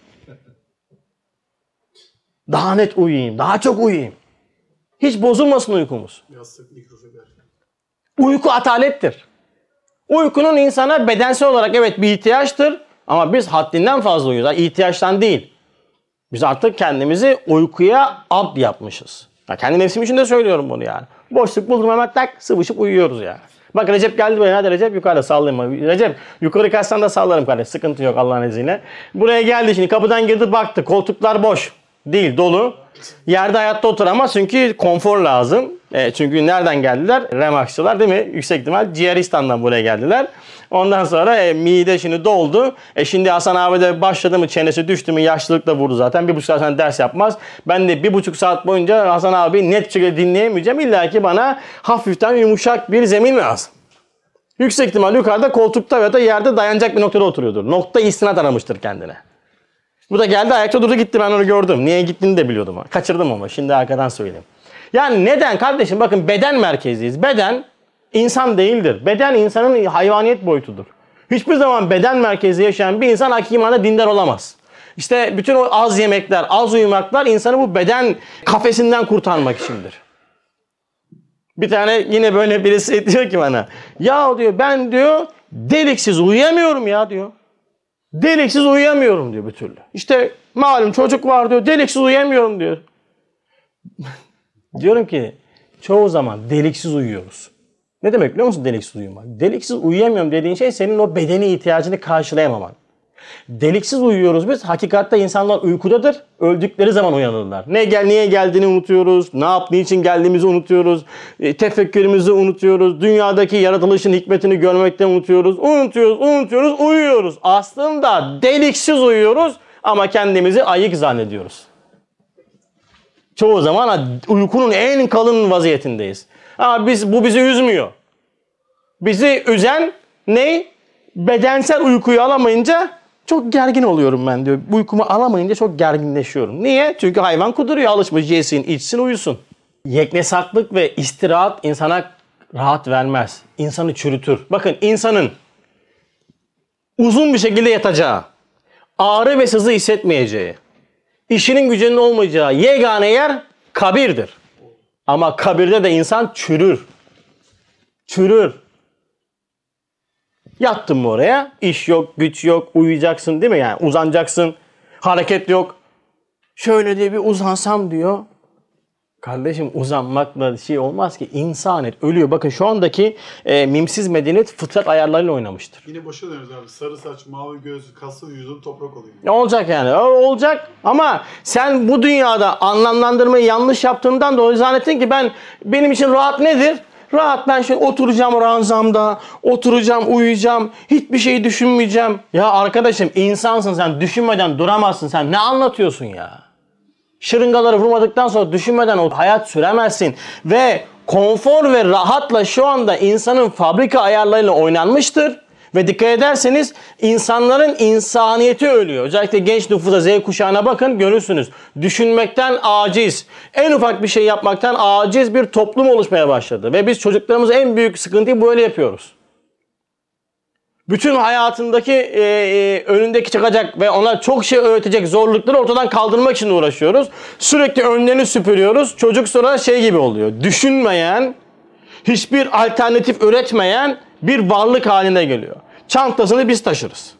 Daha net uyuyayım, daha çok uyuyayım. Hiç bozulmasın uykumuz. Uyku atalettir. Uykunun insana bedensel olarak evet bir ihtiyaçtır ama biz haddinden fazla uyuyoruz. Yani ihtiyaçtan değil. Biz artık kendimizi uykuya abd yapmışız. Ya kendi nefsim için de söylüyorum bunu yani. Boşluk buldum hemen tak sıvışıp uyuyoruz yani. Bak Recep geldi buraya. Hadi Recep yukarıda sallayayım. Recep yukarı kaçsan da sallarım kardeş. Sıkıntı yok Allah'ın izniyle. Buraya geldi şimdi kapıdan girdi baktı. Koltuklar boş. Değil dolu. Yerde hayatta oturamaz çünkü konfor lazım. E, çünkü nereden geldiler? Remakçılar değil mi? Yüksek ihtimal Ciğeristan'dan buraya geldiler. Ondan sonra e, mide şimdi doldu. E şimdi Hasan abi de başladı mı çenesi düştü mü yaşlılıkla vurdu zaten. Bir buçuk saat sonra ders yapmaz. Ben de bir buçuk saat boyunca Hasan abi net şekilde dinleyemeyeceğim. İlla ki bana hafiften yumuşak bir zemin lazım. Yüksek ihtimal yukarıda koltukta ya da yerde dayanacak bir noktada oturuyordur. Nokta istinat aramıştır kendine. Bu da geldi ayakta durdu gitti ben onu gördüm. Niye gittiğini de biliyordum. Kaçırdım ama şimdi arkadan söyleyeyim. Yani neden kardeşim bakın beden merkeziyiz. Beden insan değildir. Beden insanın hayvaniyet boyutudur. Hiçbir zaman beden merkezi yaşayan bir insan hakiki manada dindar olamaz. İşte bütün o az yemekler, az uyumaklar insanı bu beden kafesinden kurtarmak içindir. Bir tane yine böyle birisi diyor ki bana. Ya diyor ben diyor deliksiz uyuyamıyorum ya diyor. Deliksiz uyuyamıyorum diyor bir türlü. İşte malum çocuk var diyor. Deliksiz uyuyamıyorum diyor. Diyorum ki çoğu zaman deliksiz uyuyoruz. Ne demek biliyor musun deliksiz uyumak? Deliksiz uyuyamıyorum dediğin şey senin o bedeni ihtiyacını karşılayamaman. Deliksiz uyuyoruz biz. Hakikatte insanlar uykudadır. Öldükleri zaman uyanırlar. Ne gel niye geldiğini unutuyoruz. Ne yap niçin geldiğimizi unutuyoruz. E, tefekkürümüzü unutuyoruz. Dünyadaki yaratılışın hikmetini görmekten unutuyoruz. Unutuyoruz, unutuyoruz, uyuyoruz. Aslında deliksiz uyuyoruz ama kendimizi ayık zannediyoruz. Çoğu zaman uykunun en kalın vaziyetindeyiz. Ama biz bu bizi üzmüyor. Bizi üzen ne? Bedensel uykuyu alamayınca Çok gergin oluyorum ben diyor. Uykumu alamayınca çok gerginleşiyorum. Niye? Çünkü hayvan kuduruyor. Alışmış yesin, içsin, uyusun. Yeknesaklık ve istirahat insana rahat vermez. İnsanı çürütür. Bakın insanın uzun bir şekilde yatacağı, ağrı ve sızı hissetmeyeceği, işinin gücünün olmayacağı yegane yer kabirdir. Ama kabirde de insan çürür. Çürür. Yattın mı oraya? İş yok, güç yok, uyuyacaksın değil mi? Yani uzanacaksın, hareket yok. Şöyle diye bir uzansam diyor. Kardeşim uzanmakla şey olmaz ki. İnsan et, ölüyor. Bakın şu andaki e, mimsiz medeniyet fıtrat ayarlarıyla oynamıştır. Yine boşa dönüyoruz abi. Sarı saç, mavi göz, kaslı vücudun toprak oluyor. Ne olacak yani? O olacak ama sen bu dünyada anlamlandırmayı yanlış yaptığından dolayı zannettin ki ben benim için rahat nedir? Rahat ben şöyle oturacağım ranzamda, oturacağım, uyuyacağım, hiçbir şey düşünmeyeceğim. Ya arkadaşım insansın sen, düşünmeden duramazsın sen. Ne anlatıyorsun ya? Şırıngaları vurmadıktan sonra düşünmeden o hayat süremezsin. Ve konfor ve rahatla şu anda insanın fabrika ayarlarıyla oynanmıştır. Ve dikkat ederseniz insanların insaniyeti ölüyor. Özellikle genç nüfusa Z kuşağına bakın görürsünüz. Düşünmekten aciz. En ufak bir şey yapmaktan aciz bir toplum oluşmaya başladı. Ve biz çocuklarımıza en büyük sıkıntıyı böyle yapıyoruz. Bütün hayatındaki e, e, önündeki çıkacak ve ona çok şey öğretecek zorlukları ortadan kaldırmak için uğraşıyoruz. Sürekli önlerini süpürüyoruz. Çocuk sonra şey gibi oluyor. Düşünmeyen, hiçbir alternatif üretmeyen bir varlık haline geliyor. Çantasını biz taşırız.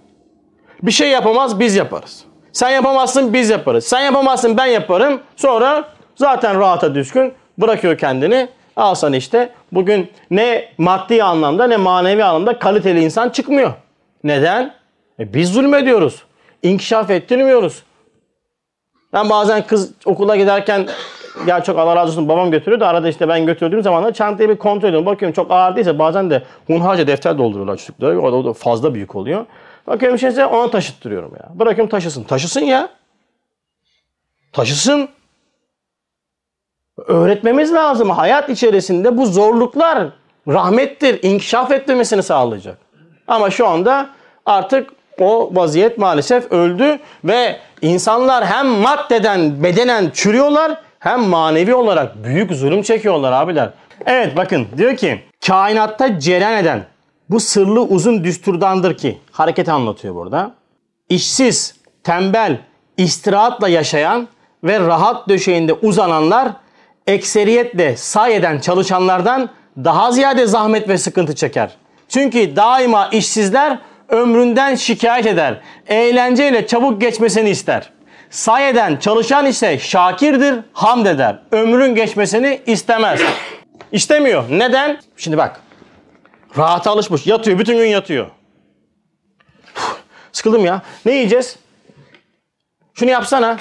Bir şey yapamaz biz yaparız. Sen yapamazsın biz yaparız. Sen yapamazsın ben yaparım. Sonra zaten rahata düşkün bırakıyor kendini. Al sana işte bugün ne maddi anlamda ne manevi anlamda kaliteli insan çıkmıyor. Neden? E biz zulmediyoruz. İnkişaf ettirmiyoruz. Ben bazen kız okula giderken ya çok Allah razı olsun babam götürüyor da arada işte ben götürdüğüm zaman da çantayı bir kontrol ediyorum. Bakıyorum çok ağır değilse bazen de hunharca defter dolduruyorlar çocuklar. O da, o da fazla büyük oluyor. Bakıyorum şeyse ona taşıttırıyorum ya. Bırakıyorum taşısın. Taşısın ya. Taşısın. Öğretmemiz lazım. Hayat içerisinde bu zorluklar rahmettir. inkişaf etmemesini sağlayacak. Ama şu anda artık o vaziyet maalesef öldü ve insanlar hem maddeden bedenen çürüyorlar hem manevi olarak büyük zulüm çekiyorlar abiler. Evet bakın diyor ki kainatta cereyan eden bu sırlı uzun düsturdandır ki hareketi anlatıyor burada. İşsiz, tembel, istirahatla yaşayan ve rahat döşeğinde uzananlar ekseriyetle say eden çalışanlardan daha ziyade zahmet ve sıkıntı çeker. Çünkü daima işsizler ömründen şikayet eder. Eğlenceyle çabuk geçmesini ister. Say eden çalışan ise şakirdir, hamd eder. Ömrün geçmesini istemez. İstemiyor. Neden? Şimdi bak. Rahata alışmış. Yatıyor. Bütün gün yatıyor. Sıkıldım ya. Ne yiyeceğiz? Şunu yapsana.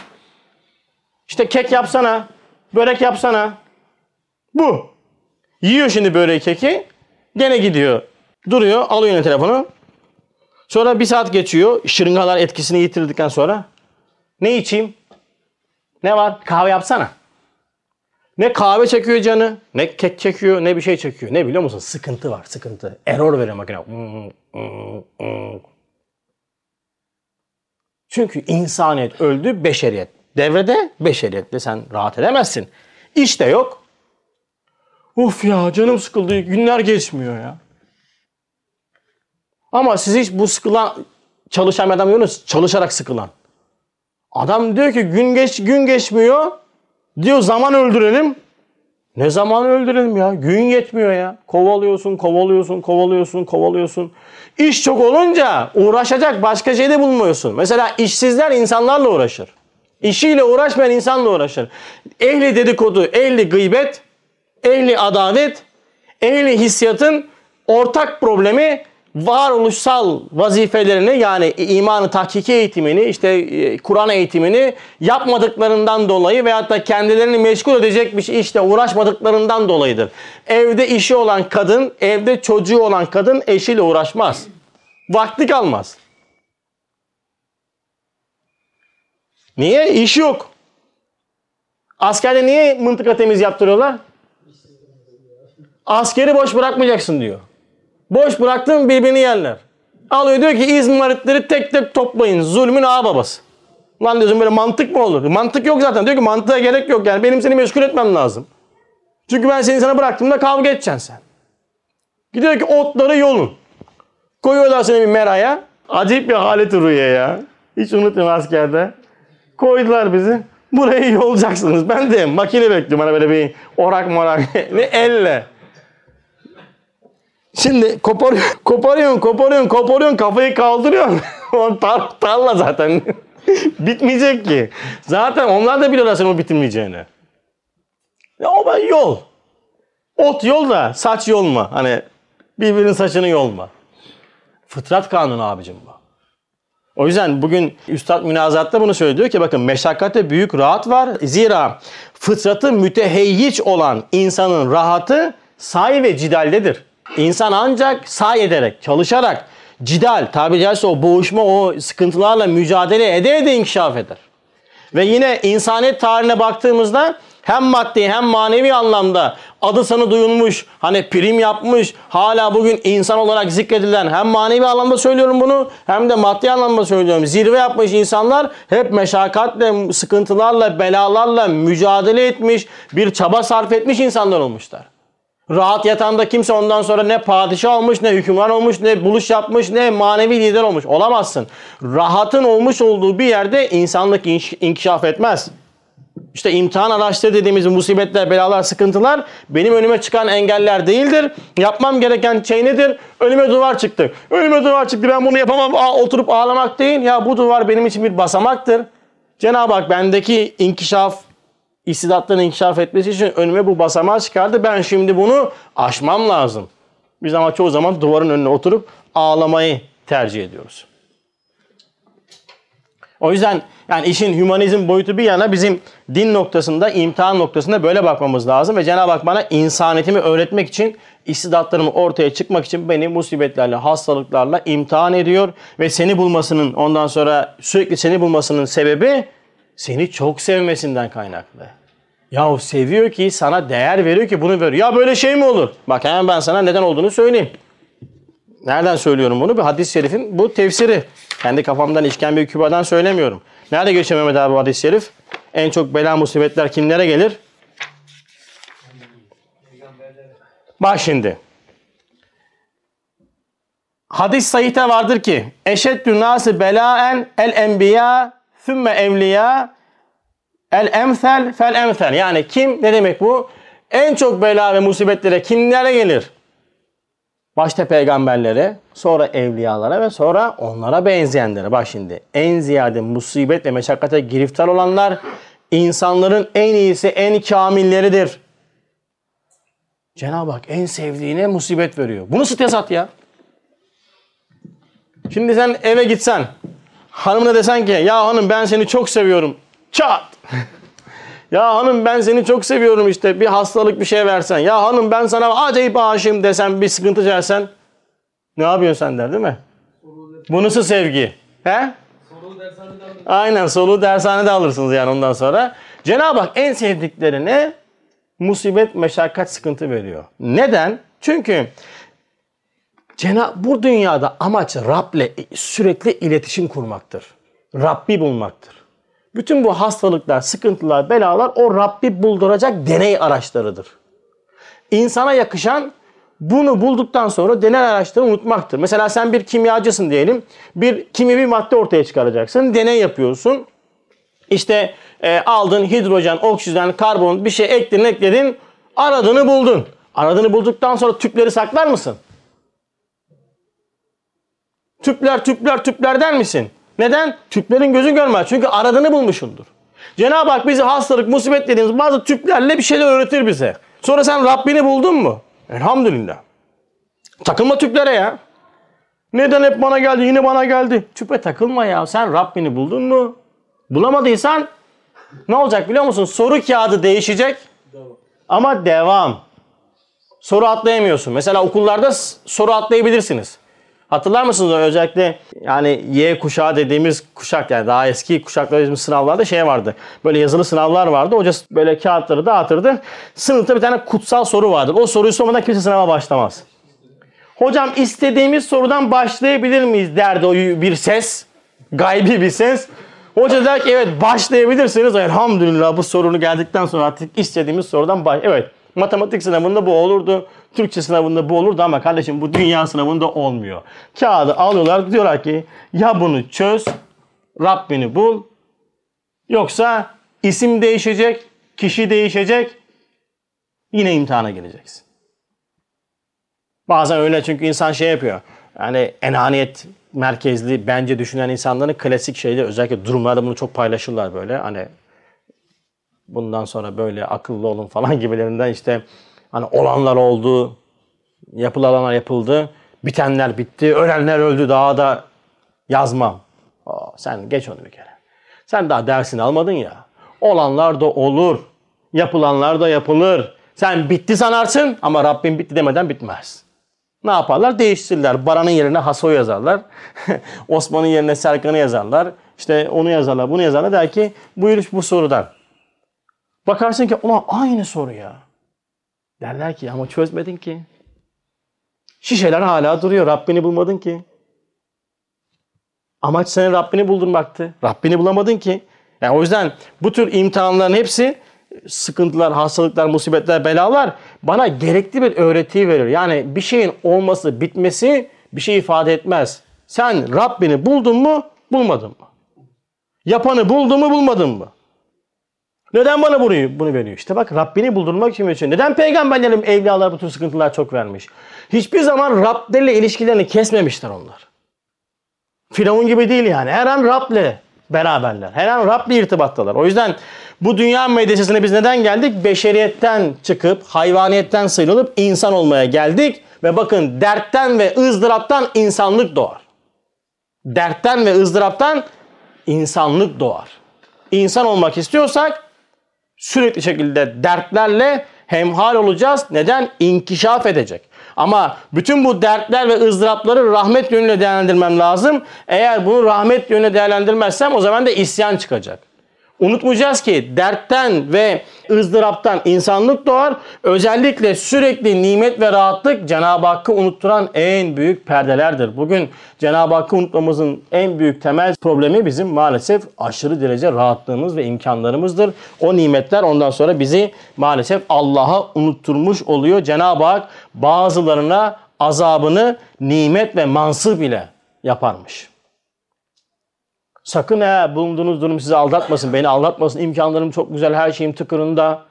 İşte kek yapsana. Börek yapsana. Bu. Yiyor şimdi böreği keki. Gene gidiyor. Duruyor. Alıyor yine telefonu. Sonra bir saat geçiyor. Şırıngalar etkisini yitirdikten sonra. Ne içeyim? Ne var? Kahve yapsana. Ne kahve çekiyor canı, ne kek çekiyor, ne bir şey çekiyor. Ne biliyor musun? Sıkıntı var, sıkıntı. Error veriyor makine. Çünkü insaniyet öldü, beşeriyet. Devrede beşeriyette sen rahat edemezsin. İş de yok. Uf ya canım sıkıldı, günler geçmiyor ya. Ama siz hiç bu sıkılan çalışan adam görüyorsunuz, çalışarak sıkılan. Adam diyor ki gün geç gün geçmiyor. Diyor zaman öldürelim. Ne zaman öldürelim ya? Gün yetmiyor ya. Kovalıyorsun, kovalıyorsun, kovalıyorsun, kovalıyorsun. İş çok olunca uğraşacak başka şey de bulmuyorsun. Mesela işsizler insanlarla uğraşır. İşiyle uğraşmayan insanla uğraşır. Ehli dedikodu, ehli gıybet, ehli adalet, ehli hissiyatın ortak problemi varoluşsal vazifelerini yani imanı tahkiki eğitimini işte e, Kur'an eğitimini yapmadıklarından dolayı veyahut da kendilerini meşgul edecek bir şey işte uğraşmadıklarından dolayıdır. Evde işi olan kadın, evde çocuğu olan kadın eşiyle uğraşmaz. Vakti kalmaz. Niye? İş yok. Askerde niye mıntıka temiz yaptırıyorlar? Askeri boş bırakmayacaksın diyor. Boş bıraktın birbirini yerler. Alıyor diyor ki İzmaritleri tek tek toplayın. Zulmün ağababası. babası. Lan diyorsun böyle mantık mı olur? Mantık yok zaten. Diyor ki mantığa gerek yok yani. Benim seni meşgul etmem lazım. Çünkü ben seni sana bıraktığımda kavga edeceksin sen. Gidiyor ki otları yolun. Koyuyorlar seni bir meraya. Acayip bir halet rüya ya. Hiç unutmuyorum askerde. Koydular bizi. Burayı yolacaksınız. Ben de makine bekliyorum. Hani böyle bir orak morak. Ve elle. Şimdi koparıyor, koparıyorsun, koparıyorsun, koparıyorsun, kafayı kaldırıyorsun. tar tarla zaten. Bitmeyecek ki. Zaten onlar da biliyorlar senin o bitirmeyeceğini. Ya o ben yol. Ot yol da saç yolma. Hani birbirinin saçını yolma. Fıtrat kanunu abicim bu. O yüzden bugün Üstad münazatta bunu söylüyor diyor ki bakın meşakkatte büyük rahat var. Zira fıtratı müteheyyiç olan insanın rahatı say ve cidaldedir. İnsan ancak say ederek, çalışarak, cidal, tabi caizse o boğuşma, o sıkıntılarla mücadele ede ede inkişaf eder. Ve yine insaniyet tarihine baktığımızda hem maddi hem manevi anlamda adı sanı duyulmuş, hani prim yapmış, hala bugün insan olarak zikredilen hem manevi anlamda söylüyorum bunu hem de maddi anlamda söylüyorum. Zirve yapmış insanlar hep meşakkatle, sıkıntılarla, belalarla mücadele etmiş, bir çaba sarf etmiş insanlar olmuşlar. Rahat yatağında kimse ondan sonra ne padişah olmuş, ne hükümran olmuş, ne buluş yapmış, ne manevi lider olmuş. Olamazsın. Rahatın olmuş olduğu bir yerde insanlık inkişaf etmez. İşte imtihan araçları dediğimiz musibetler, belalar, sıkıntılar benim önüme çıkan engeller değildir. Yapmam gereken şey nedir? Önüme duvar çıktı. Önüme duvar çıktı ben bunu yapamam. Aa, oturup ağlamak değil. Ya bu duvar benim için bir basamaktır. Cenab-ı Hak bendeki inkişaf, istidatların inkişaf etmesi için önüme bu basamağı çıkardı. Ben şimdi bunu aşmam lazım. Biz ama çoğu zaman duvarın önüne oturup ağlamayı tercih ediyoruz. O yüzden yani işin hümanizm boyutu bir yana bizim din noktasında, imtihan noktasında böyle bakmamız lazım. Ve Cenab-ı Hak bana insaniyetimi öğretmek için, istidatlarımı ortaya çıkmak için beni musibetlerle, hastalıklarla imtihan ediyor. Ve seni bulmasının, ondan sonra sürekli seni bulmasının sebebi seni çok sevmesinden kaynaklı. Yahu seviyor ki sana değer veriyor ki bunu veriyor. Ya böyle şey mi olur? Bak hemen ben sana neden olduğunu söyleyeyim. Nereden söylüyorum bunu? Bir hadis-i şerifin bu tefsiri. Kendi kafamdan işkembe kübadan söylemiyorum. Nerede geçiyor Mehmet abi bu hadis-i şerif? En çok bela musibetler kimlere gelir? Bak şimdi. Hadis sahihte vardır ki eşeddü nası belaen el enbiya sümme evliya el emsel fel emsel. Yani kim ne demek bu? En çok bela ve musibetlere kimlere gelir? Başta peygamberlere, sonra evliyalara ve sonra onlara benzeyenlere. Bak şimdi en ziyade musibet ve meşakkate giriftar olanlar insanların en iyisi, en kamilleridir. Cenab-ı Hak en sevdiğine musibet veriyor. Bunu site sat ya. Şimdi sen eve gitsen, hanımına desen ki ya hanım ben seni çok seviyorum. Çat. Ya hanım ben seni çok seviyorum işte bir hastalık bir şey versen. Ya hanım ben sana acayip aşığım desen bir sıkıntı çelsen. Ne yapıyorsun sen der değil mi? Bu nasıl sevgi? He? Aynen soluğu dershanede alırsınız yani ondan sonra. Cenab-ı Hak en sevdiklerine musibet, meşakkat, sıkıntı veriyor. Neden? Çünkü Cenab bu dünyada amaç Rab'le sürekli iletişim kurmaktır. Rabbi bulmaktır. Bütün bu hastalıklar, sıkıntılar, belalar o Rabbi bulduracak deney araçlarıdır. İnsana yakışan bunu bulduktan sonra deney araçları unutmaktır. Mesela sen bir kimyacısın diyelim. Bir kimyevi madde ortaya çıkaracaksın. Deney yapıyorsun. İşte e, aldın hidrojen, oksijen, karbon bir şey ekledin ekledin. Aradığını buldun. Aradığını bulduktan sonra tüpleri saklar mısın? Tüpler, tüpler, tüpler der misin? Neden? Tüplerin gözü görmez. Çünkü aradığını bulmuşundur. Cenab-ı Hak bizi hastalık, musibet dediğimiz bazı tüplerle bir şeyler öğretir bize. Sonra sen Rabbini buldun mu? Elhamdülillah. Takılma tüplere ya. Neden hep bana geldi, yine bana geldi. Tüpe takılma ya. Sen Rabbini buldun mu? Bulamadıysan ne olacak biliyor musun? Soru kağıdı değişecek. Ama devam. Soru atlayamıyorsun. Mesela okullarda soru atlayabilirsiniz. Hatırlar mısınız özellikle yani Y kuşağı dediğimiz kuşak yani daha eski kuşaklar bizim sınavlarda şey vardı. Böyle yazılı sınavlar vardı. Hoca böyle kağıtları dağıtırdı. Sınıfta bir tane kutsal soru vardır. O soruyu sormadan kimse sınava başlamaz. Hocam istediğimiz sorudan başlayabilir miyiz derdi o bir ses. Gaybi bir ses. Hoca der ki evet başlayabilirsiniz. Elhamdülillah bu sorunu geldikten sonra artık istediğimiz sorudan baş... Evet matematik sınavında bu olurdu. Türkçe sınavında bu olurdu ama kardeşim bu dünya sınavında olmuyor. Kağıdı alıyorlar diyorlar ki ya bunu çöz Rabbini bul yoksa isim değişecek, kişi değişecek yine imtihana gireceksin. Bazen öyle çünkü insan şey yapıyor. Yani enaniyet merkezli bence düşünen insanların klasik şeyde özellikle durumlarda bunu çok paylaşırlar böyle. Hani bundan sonra böyle akıllı olun falan gibilerinden işte hani olanlar oldu, yapılanlar yapıldı, bitenler bitti, ölenler öldü daha da yazmam. Aa, sen geç onu bir kere. Sen daha dersini almadın ya. Olanlar da olur. Yapılanlar da yapılır. Sen bitti sanarsın ama Rabbim bitti demeden bitmez. Ne yaparlar? Değiştirirler. Baran'ın yerine Haso yazarlar. Osman'ın yerine Serkan'ı yazarlar. İşte onu yazarlar, bunu yazarlar. Der ki buyur bu sorudan. Bakarsın ki ulan aynı soru ya. Derler ki ama çözmedin ki. Şişeler hala duruyor. Rabbini bulmadın ki. Amaç senin Rabbini buldurmaktı. Rabbini bulamadın ki. Yani o yüzden bu tür imtihanların hepsi sıkıntılar, hastalıklar, musibetler, belalar bana gerekli bir öğretiyi verir. Yani bir şeyin olması, bitmesi bir şey ifade etmez. Sen Rabbini buldun mu, bulmadın mı? Yapanı buldun mu, bulmadın mı? Neden bana bunu, bunu veriyor? İşte bak Rabbini buldurmak için veriyor. Neden peygamberlerim, evliyalar bu tür sıkıntılar çok vermiş? Hiçbir zaman Rablerle ilişkilerini kesmemişler onlar. Firavun gibi değil yani. Her an Rab'le beraberler. Her an Rab'le irtibattalar. O yüzden bu dünya medresesine biz neden geldik? Beşeriyetten çıkıp, hayvaniyetten sıyrılıp insan olmaya geldik. Ve bakın dertten ve ızdıraptan insanlık doğar. Dertten ve ızdıraptan insanlık doğar. İnsan olmak istiyorsak sürekli şekilde dertlerle hemhal olacağız. Neden? İnkişaf edecek. Ama bütün bu dertler ve ızdırapları rahmet yönüyle değerlendirmem lazım. Eğer bunu rahmet yönüyle değerlendirmezsem o zaman da isyan çıkacak. Unutmayacağız ki dertten ve ızdıraptan insanlık doğar. Özellikle sürekli nimet ve rahatlık Cenab-ı Hakk'ı unutturan en büyük perdelerdir. Bugün Cenab-ı Hakk'ı unutmamızın en büyük temel problemi bizim maalesef aşırı derece rahatlığımız ve imkanlarımızdır. O nimetler ondan sonra bizi maalesef Allah'a unutturmuş oluyor. Cenab-ı Hak bazılarına azabını nimet ve mansıp ile yaparmış. Sakın ha bulunduğunuz durum sizi aldatmasın, beni aldatmasın. İmkanlarım çok güzel, her şeyim tıkırında.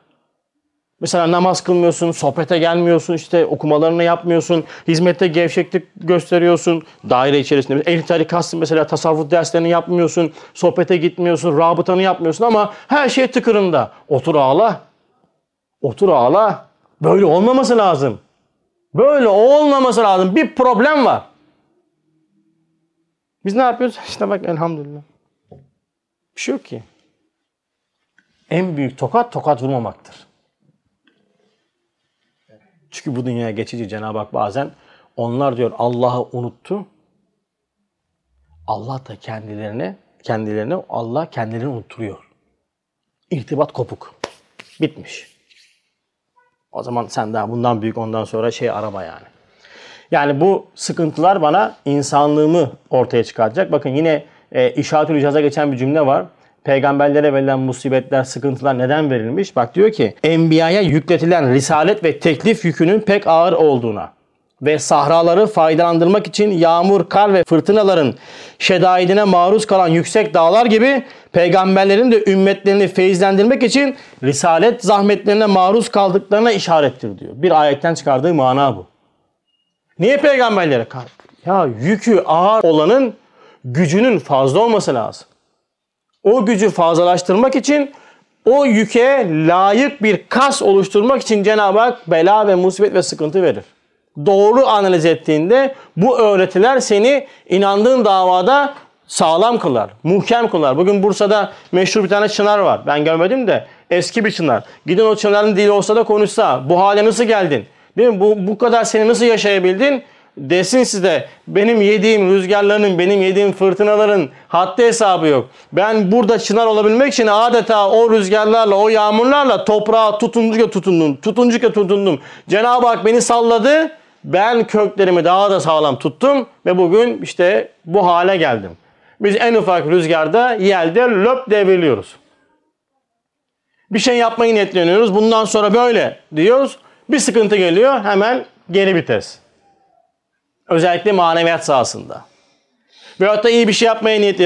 Mesela namaz kılmıyorsun, sohbete gelmiyorsun, işte okumalarını yapmıyorsun, hizmette gevşeklik gösteriyorsun, daire içerisinde. Ehl tarikasın mesela tasavvuf derslerini yapmıyorsun, sohbete gitmiyorsun, rabıtanı yapmıyorsun ama her şey tıkırında. Otur ağla, otur ağla. Böyle olmaması lazım. Böyle olmaması lazım. Bir problem var. Biz ne yapıyoruz? İşte bak elhamdülillah. Bir şey yok ki. En büyük tokat tokat vurmamaktır. Çünkü bu dünyaya geçici Cenab-ı Hak bazen onlar diyor Allah'ı unuttu. Allah da kendilerine kendilerine Allah kendilerini unutturuyor. İrtibat kopuk. Bitmiş. O zaman sen daha bundan büyük ondan sonra şey arama yani. Yani bu sıkıntılar bana insanlığımı ortaya çıkartacak. Bakın yine e, İşaretül İcaz'a geçen bir cümle var. Peygamberlere verilen musibetler, sıkıntılar neden verilmiş? Bak diyor ki, Enbiya'ya yükletilen risalet ve teklif yükünün pek ağır olduğuna ve sahraları faydalandırmak için yağmur, kar ve fırtınaların şedaidine maruz kalan yüksek dağlar gibi peygamberlerin de ümmetlerini feyizlendirmek için risalet zahmetlerine maruz kaldıklarına işarettir diyor. Bir ayetten çıkardığı mana bu. Niye peygamberlere kar? Ya yükü ağır olanın gücünün fazla olması lazım. O gücü fazlalaştırmak için o yüke layık bir kas oluşturmak için Cenab-ı Hak bela ve musibet ve sıkıntı verir. Doğru analiz ettiğinde bu öğretiler seni inandığın davada sağlam kılar, muhkem kılar. Bugün Bursa'da meşhur bir tane çınar var. Ben görmedim de eski bir çınar. Gidin o çınarın dili olsa da konuşsa bu hale nasıl geldin? Değil mi? Bu, bu kadar seni nasıl yaşayabildin? Desin size benim yediğim rüzgarların, benim yediğim fırtınaların haddi hesabı yok. Ben burada çınar olabilmek için adeta o rüzgarlarla, o yağmurlarla toprağa tutuncuca tutundum. Tutuncuca tutundum. Cenab-ı Hak beni salladı. ben köklerimi daha da sağlam tuttum ve bugün işte bu hale geldim. Biz en ufak rüzgarda yelde löp devriliyoruz. Bir şey yapmayı niyetleniyoruz. Bundan sonra böyle diyoruz. Bir sıkıntı geliyor hemen geri vites. Özellikle maneviyat sahasında. Veyahut da iyi bir şey yapmaya niyet,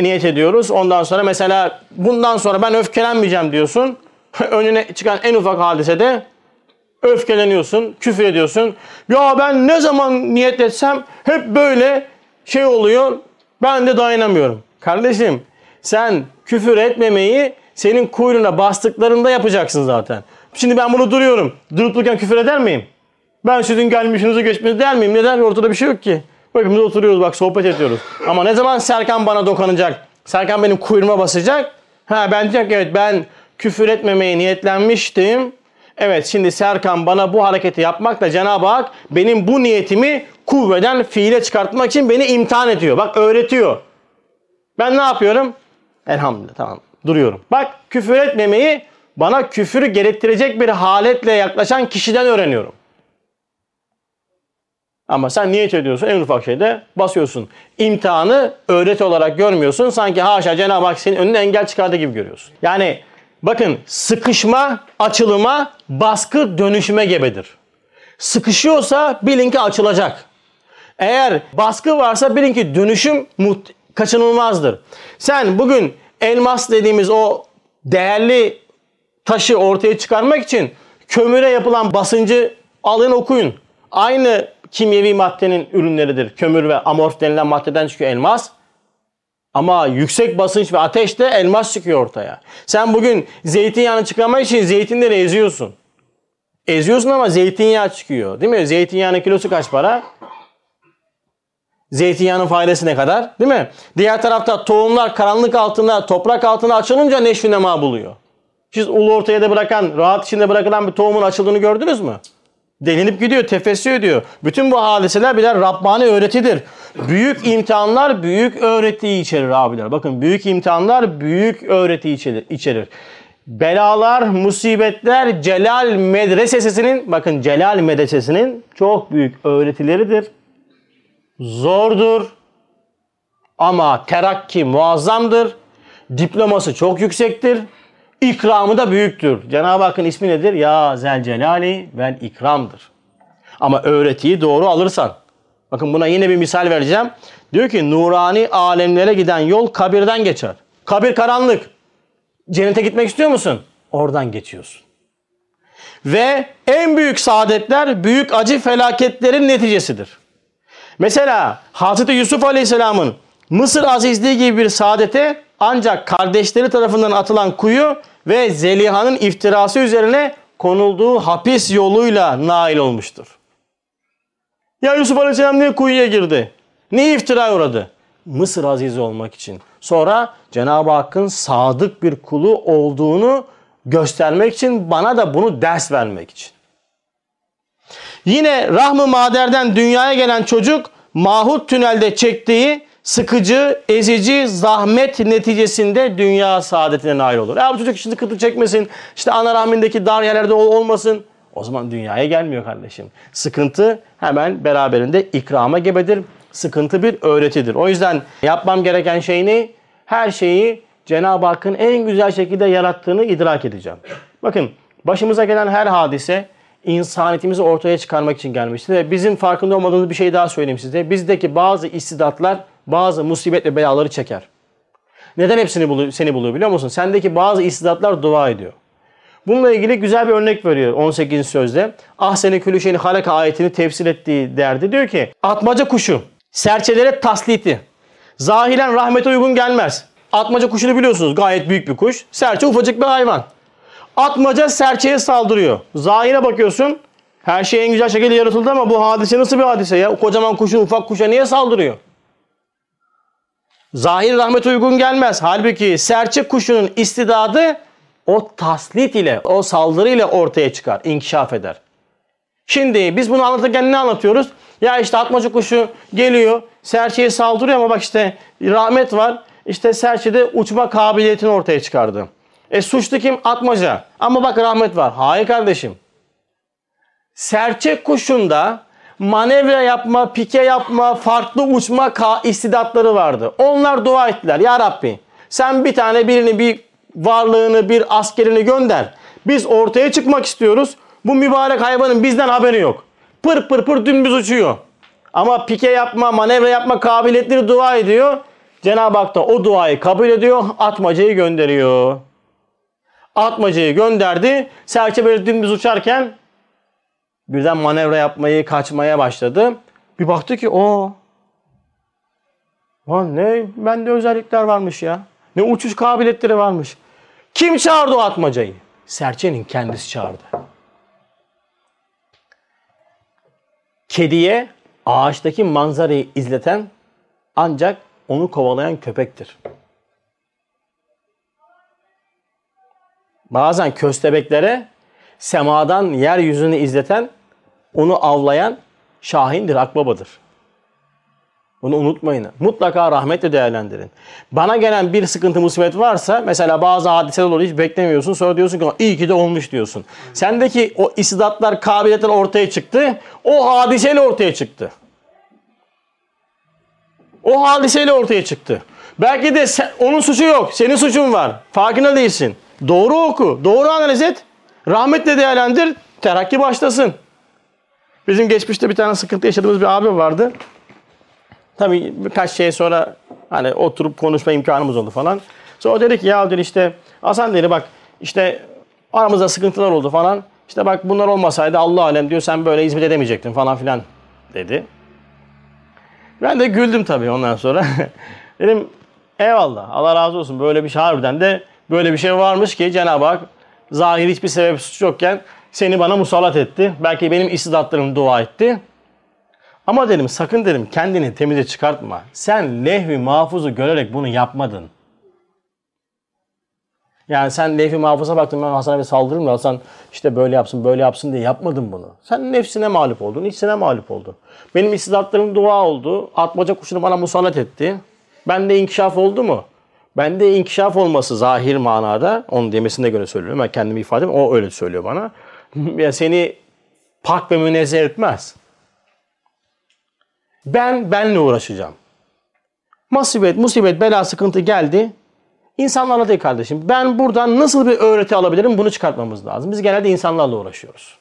niyet ediyoruz. Ondan sonra mesela bundan sonra ben öfkelenmeyeceğim diyorsun. Önüne çıkan en ufak hadisede öfkeleniyorsun, küfür ediyorsun. Ya ben ne zaman niyet etsem hep böyle şey oluyor. Ben de dayanamıyorum. Kardeşim sen küfür etmemeyi senin kuyruğuna bastıklarında yapacaksın zaten. Şimdi ben bunu duruyorum. Durup dururken küfür eder miyim? Ben sizin gelmişinizi geçmişinizi der miyim? Neden? Ortada bir şey yok ki. Hepimiz oturuyoruz bak sohbet ediyoruz. Ama ne zaman Serkan bana dokanacak? Serkan benim kuyruğuma basacak. Ha ben diyecek ki, evet ben küfür etmemeye niyetlenmiştim. Evet şimdi Serkan bana bu hareketi yapmakla Cenab-ı Hak benim bu niyetimi kuvveden fiile çıkartmak için beni imtihan ediyor. Bak öğretiyor. Ben ne yapıyorum? Elhamdülillah tamam duruyorum. Bak küfür etmemeyi bana küfürü gerektirecek bir haletle yaklaşan kişiden öğreniyorum. Ama sen niyet ediyorsun en ufak şeyde basıyorsun. İmtihanı öğreti olarak görmüyorsun. Sanki haşa Cenab-ı Hak senin önüne engel çıkardı gibi görüyorsun. Yani bakın sıkışma açılıma, baskı dönüşüme gebedir. Sıkışıyorsa bilin ki açılacak. Eğer baskı varsa bilin ki dönüşüm kaçınılmazdır. Sen bugün elmas dediğimiz o değerli taşı ortaya çıkarmak için kömüre yapılan basıncı alın okuyun. Aynı kimyevi maddenin ürünleridir. Kömür ve amorf denilen maddeden çıkıyor elmas. Ama yüksek basınç ve ateşte elmas çıkıyor ortaya. Sen bugün zeytinyağını çıkarmak için zeytinleri eziyorsun. Eziyorsun ama zeytinyağı çıkıyor. Değil mi? Zeytinyağının kilosu kaç para? Zeytinyağının faydası ne kadar? Değil mi? Diğer tarafta tohumlar karanlık altında, toprak altında açılınca neşvi nema buluyor. Siz ulu ortaya da bırakan, rahat içinde bırakılan bir tohumun açıldığını gördünüz mü? Delinip gidiyor, tefessü ediyor. Bütün bu hadiseler birer Rabbani öğretidir. Büyük imtihanlar büyük öğretiyi içerir abiler. Bakın büyük imtihanlar büyük öğretiyi içerir. Belalar, musibetler Celal Medresesi'nin, bakın Celal Medresesi'nin çok büyük öğretileridir. Zordur ama terakki muazzamdır. Diploması çok yüksektir. İkramı da büyüktür. Cenab-ı Hakk'ın ismi nedir? Ya Zelcelali vel ikramdır. Ama öğretiyi doğru alırsan. Bakın buna yine bir misal vereceğim. Diyor ki nurani alemlere giden yol kabirden geçer. Kabir karanlık. Cennete gitmek istiyor musun? Oradan geçiyorsun. Ve en büyük saadetler büyük acı felaketlerin neticesidir. Mesela Hazreti Yusuf Aleyhisselam'ın Mısır azizliği gibi bir saadete ancak kardeşleri tarafından atılan kuyu ve Zeliha'nın iftirası üzerine konulduğu hapis yoluyla nail olmuştur. Ya Yusuf Aleyhisselam niye kuyuya girdi? Niye iftira uğradı? Mısır azizi olmak için. Sonra Cenab-ı Hakk'ın sadık bir kulu olduğunu göstermek için bana da bunu ders vermek için. Yine rahm-ı maderden dünyaya gelen çocuk mahut tünelde çektiği sıkıcı, ezici zahmet neticesinde dünya saadetine nail olur. Ya bu çocuk şimdi sıkıntı çekmesin, işte ana rahmindeki dar yerlerde ol- olmasın. O zaman dünyaya gelmiyor kardeşim. Sıkıntı hemen beraberinde ikrama gebedir. Sıkıntı bir öğretidir. O yüzden yapmam gereken şey ne? Her şeyi Cenab-ı Hakk'ın en güzel şekilde yarattığını idrak edeceğim. Bakın başımıza gelen her hadise insaniyetimizi ortaya çıkarmak için gelmiştir. Ve bizim farkında olmadığımız bir şey daha söyleyeyim size. Bizdeki bazı istidatlar bazı musibet ve belaları çeker. Neden hepsini buluyor, seni buluyor biliyor musun? Sendeki bazı istidatlar dua ediyor. Bununla ilgili güzel bir örnek veriyor 18. sözde. Ah seni külü şeyin halak ayetini tefsir ettiği derdi. Diyor ki atmaca kuşu serçelere tasliti. Zahiren rahmete uygun gelmez. Atmaca kuşunu biliyorsunuz gayet büyük bir kuş. Serçe ufacık bir hayvan. Atmaca serçeye saldırıyor. Zahire bakıyorsun her şey en güzel şekilde yaratıldı ama bu hadise nasıl bir hadise ya? Kocaman kuşun ufak kuşa niye saldırıyor? Zahir rahmet uygun gelmez. Halbuki serçe kuşunun istidadı o taslit ile, o saldırı ile ortaya çıkar, inkişaf eder. Şimdi biz bunu anlatırken ne anlatıyoruz? Ya işte atmaca kuşu geliyor, serçeye saldırıyor ama bak işte rahmet var. İşte serçede uçma kabiliyetini ortaya çıkardı. E suçlu kim? Atmaca. Ama bak rahmet var. Hayır kardeşim. Serçe kuşunda manevra yapma, pike yapma, farklı uçma istidatları vardı. Onlar dua ettiler. Ya Rabbi sen bir tane birini bir varlığını bir askerini gönder. Biz ortaya çıkmak istiyoruz. Bu mübarek hayvanın bizden haberi yok. Pır pır pır dümdüz uçuyor. Ama pike yapma, manevra yapma kabiliyetleri dua ediyor. Cenab-ı Hak da o duayı kabul ediyor. Atmacayı gönderiyor. Atmacayı gönderdi. Serçe böyle dümdüz uçarken birden manevra yapmayı, kaçmaya başladı. Bir baktı ki o Lan ne bende özellikler varmış ya. Ne uçuş kabiliyetleri varmış. Kim çağırdı o atmacayı? Serçenin kendisi çağırdı. Kediye ağaçtaki manzarayı izleten ancak onu kovalayan köpektir. Bazen köstebeklere semadan yeryüzünü izleten, onu avlayan şahindir, akbabadır. Bunu unutmayın. Mutlaka rahmetle değerlendirin. Bana gelen bir sıkıntı musibet varsa mesela bazı hadiseler oluyor hiç beklemiyorsun. Sonra diyorsun ki iyi ki de olmuş diyorsun. Sendeki o istidatlar, kabiliyetler ortaya çıktı. O hadiseyle ortaya çıktı. O hadiseyle ortaya çıktı. Belki de sen- onun suçu yok. Senin suçun var. Farkında değilsin. Doğru oku. Doğru analiz et. Rahmetle değerlendir. Terakki başlasın. Bizim geçmişte bir tane sıkıntı yaşadığımız bir abi vardı. Tabii birkaç şey sonra hani oturup konuşma imkanımız oldu falan. Sonra dedi ki ya dedi işte Hasan dedi bak işte aramızda sıkıntılar oldu falan. İşte bak bunlar olmasaydı Allah alem diyor sen böyle hizmet edemeyecektin falan filan dedi. Ben de güldüm tabii ondan sonra. Dedim eyvallah Allah razı olsun böyle bir şey harbiden de böyle bir şey varmış ki Cenab-ı Hak zahir hiçbir sebep suç yokken seni bana musallat etti. Belki benim istidatlarım dua etti. Ama dedim sakın dedim kendini temize çıkartma. Sen lehvi mahfuzu görerek bunu yapmadın. Yani sen lehvi mahfuza baktın ben Hasan'a bir saldırırım da Hasan işte böyle yapsın böyle yapsın diye yapmadın bunu. Sen nefsine mağlup oldun, içsine mağlup oldun. Benim istidatlarım dua oldu. Atmaca kuşunu bana musallat etti. Bende inkişaf oldu mu? Bende inkişaf olması zahir manada, onun demesine göre söylüyorum. Ben kendimi ifade edeyim, o öyle söylüyor bana. Ya seni pak ve münezzeh etmez. Ben benle uğraşacağım. Musibet, musibet, bela, sıkıntı geldi. İnsanlarla değil kardeşim. Ben buradan nasıl bir öğreti alabilirim bunu çıkartmamız lazım. Biz genelde insanlarla uğraşıyoruz.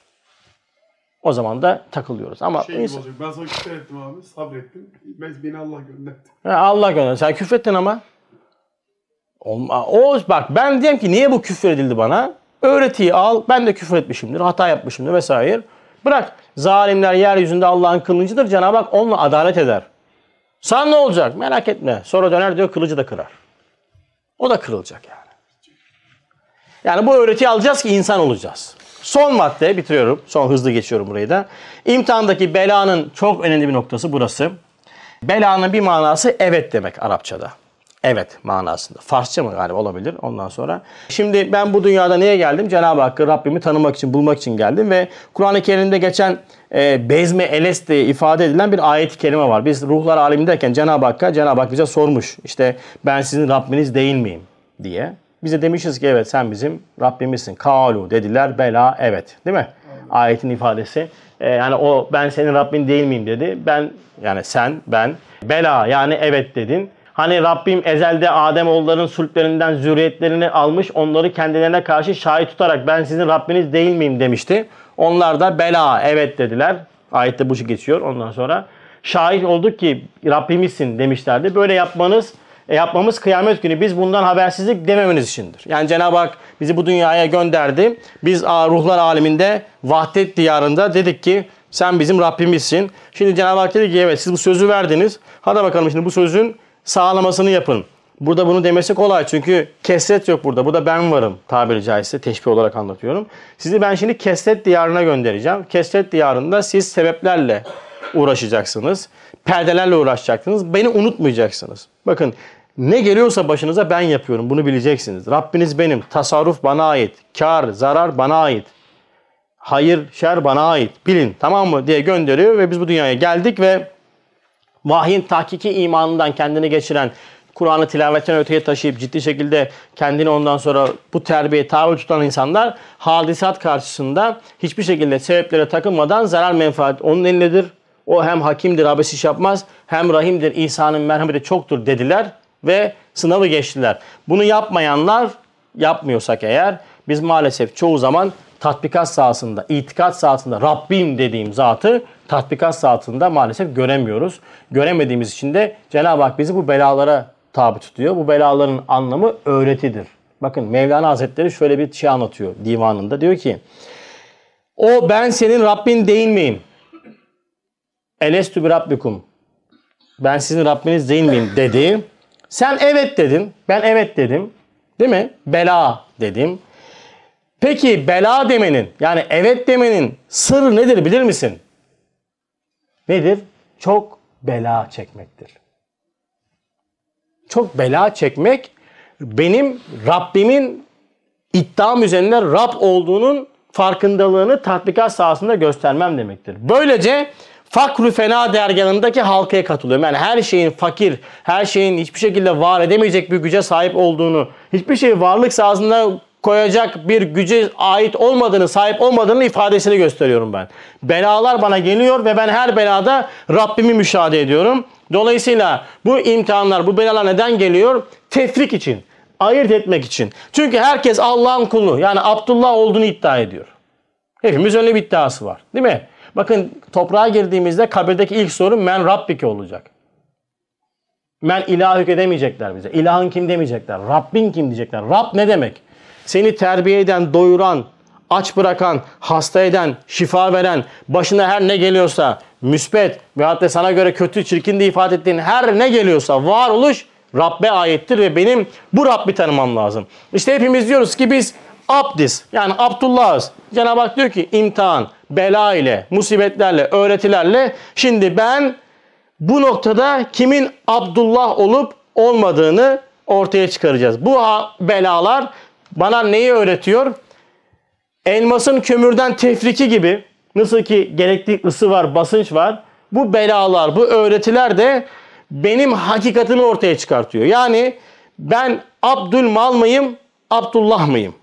O zaman da takılıyoruz. Ama Şey insan- olacak. Ben sana küfür ettim abi. Sabrettim. Ben, beni Allah gönderdi. Ha, Allah gönder. Sen küfrettin ama. Olma. O bak ben diyeyim ki niye bu küfür edildi bana? Öğretiyi al. Ben de küfür etmişimdir. Hata yapmışımdır vesaire. Bırak. Zalimler yeryüzünde Allah'ın kılıncıdır. Cenab-ı Hak onunla adalet eder. Sana ne olacak? Merak etme. Sonra döner diyor kılıcı da kırar. O da kırılacak yani. Yani bu öğretiyi alacağız ki insan olacağız. Son madde bitiriyorum. Son hızlı geçiyorum burayı da. İmtihandaki belanın çok önemli bir noktası burası. Belanın bir manası evet demek Arapçada. Evet manasında. Farsça mı galiba olabilir ondan sonra. Şimdi ben bu dünyada niye geldim? Cenab-ı Hakk'ı Rabbimi tanımak için, bulmak için geldim ve Kur'an-ı Kerim'de geçen e, bezme eles diye ifade edilen bir ayet-i kerime var. Biz ruhlar alemindeyken Cenab-ı Hakk'a Cenab-ı Hak bize sormuş. İşte ben sizin Rabbiniz değil miyim diye. Bize demişiz ki evet sen bizim Rabbimizsin. Kalu dediler bela evet değil mi? Ayetin ifadesi. Ee, yani o ben senin Rabbin değil miyim dedi. Ben yani sen ben bela yani evet dedin. Hani Rabbim ezelde Adem oğulların sulplerinden zürriyetlerini almış onları kendilerine karşı şahit tutarak ben sizin Rabbiniz değil miyim demişti. Onlar da bela evet dediler. Ayette bu şey geçiyor ondan sonra. Şahit olduk ki Rabbimizsin demişlerdi. Böyle yapmanız e, yapmamız kıyamet günü biz bundan habersizlik dememeniz içindir. Yani Cenab-ı Hak bizi bu dünyaya gönderdi. Biz ruhlar aleminde vahdet diyarında dedik ki sen bizim Rabbimizsin. Şimdi Cenab-ı Hak dedi ki evet siz bu sözü verdiniz. Hadi bakalım şimdi bu sözün sağlamasını yapın. Burada bunu demesi kolay çünkü kesret yok burada. Burada ben varım tabiri caizse teşbih olarak anlatıyorum. Sizi ben şimdi kesret diyarına göndereceğim. Kesret diyarında siz sebeplerle uğraşacaksınız. Perdelerle uğraşacaksınız. Beni unutmayacaksınız. Bakın ne geliyorsa başınıza ben yapıyorum. Bunu bileceksiniz. Rabbiniz benim. Tasarruf bana ait. Kar, zarar bana ait. Hayır, şer bana ait. Bilin tamam mı diye gönderiyor ve biz bu dünyaya geldik ve vahyin tahkiki imanından kendini geçiren, Kur'an'ı tilavetten öteye taşıyıp ciddi şekilde kendini ondan sonra bu terbiye tabi tutan insanlar hadisat karşısında hiçbir şekilde sebeplere takılmadan zarar menfaat onun elindedir. O hem hakimdir, abes iş yapmaz, hem rahimdir, İsa'nın merhameti çoktur dediler ve sınavı geçtiler. Bunu yapmayanlar yapmıyorsak eğer biz maalesef çoğu zaman tatbikat sahasında, itikat sahasında Rabbim dediğim zatı tatbikat sahasında maalesef göremiyoruz. Göremediğimiz için de Cenab-ı Hak bizi bu belalara tabi tutuyor. Bu belaların anlamı öğretidir. Bakın Mevlana Hazretleri şöyle bir şey anlatıyor divanında. Diyor ki o ben senin Rabbin değil miyim? Elestü bi Rabbikum. Ben sizin Rabbiniz değil miyim dedi. Sen evet dedin. Ben evet dedim. Değil mi? Bela dedim. Peki bela demenin yani evet demenin sırrı nedir bilir misin? Nedir? Çok bela çekmektir. Çok bela çekmek benim Rabbimin iddiam üzerinde Rab olduğunun farkındalığını tatbikat sahasında göstermem demektir. Böylece Fakru Fena dergahındaki halkaya katılıyorum. Yani her şeyin fakir, her şeyin hiçbir şekilde var edemeyecek bir güce sahip olduğunu, hiçbir şey varlık sahasında koyacak bir güce ait olmadığını, sahip olmadığını ifadesini gösteriyorum ben. Belalar bana geliyor ve ben her belada Rabbimi müşahede ediyorum. Dolayısıyla bu imtihanlar, bu belalar neden geliyor? Tefrik için, ayırt etmek için. Çünkü herkes Allah'ın kulu, yani Abdullah olduğunu iddia ediyor. Hepimiz öyle bir iddiası var. Değil mi? Bakın toprağa girdiğimizde kabirdeki ilk soru men Rabbike olacak. Men ilahük edemeyecekler bize. İlahın kim demeyecekler. Rabbin kim diyecekler. Rab ne demek? Seni terbiye eden, doyuran, aç bırakan, hasta eden, şifa veren, başına her ne geliyorsa müspet ve hatta sana göre kötü, çirkin de ifade ettiğin her ne geliyorsa varoluş Rabbe ayettir ve benim bu Rabbi tanımam lazım. İşte hepimiz diyoruz ki biz Abdiz yani Abdullah'ız. Cenab-ı Hak diyor ki imtihan, bela ile, musibetlerle, öğretilerle şimdi ben bu noktada kimin Abdullah olup olmadığını ortaya çıkaracağız. Bu belalar bana neyi öğretiyor? Elmasın kömürden tefriki gibi nasıl ki gerekli ısı var, basınç var. Bu belalar, bu öğretiler de benim hakikatimi ortaya çıkartıyor. Yani ben Abdül mal mıyım, Abdullah mıyım?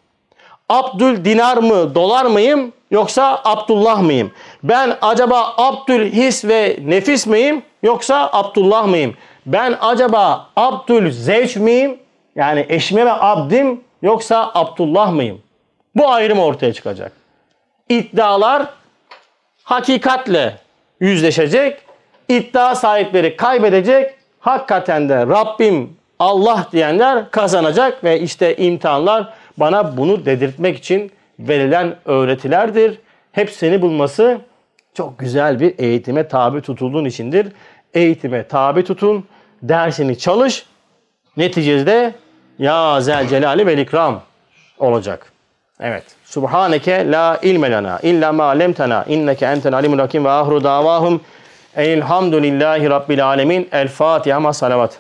Abdül dinar mı, dolar mıyım yoksa Abdullah mıyım? Ben acaba Abdül his ve nefis miyim yoksa Abdullah mıyım? Ben acaba Abdül zevç miyim? Yani eşime ve abdim yoksa Abdullah mıyım? Bu ayrım ortaya çıkacak. İddialar hakikatle yüzleşecek. İddia sahipleri kaybedecek. Hakikaten de Rabbim Allah diyenler kazanacak ve işte imtihanlar bana bunu dedirtmek için verilen öğretilerdir. Hepsini bulması çok güzel bir eğitime tabi tutulduğun içindir. Eğitime tabi tutun, dersini çalış. Neticede ya zel celali vel ikram olacak. Evet. Subhaneke la ilme lana illa ma lemtena inneke entel alimul hakim ve ahru davahum elhamdülillahi rabbil alemin. El Fatiha ma salavat.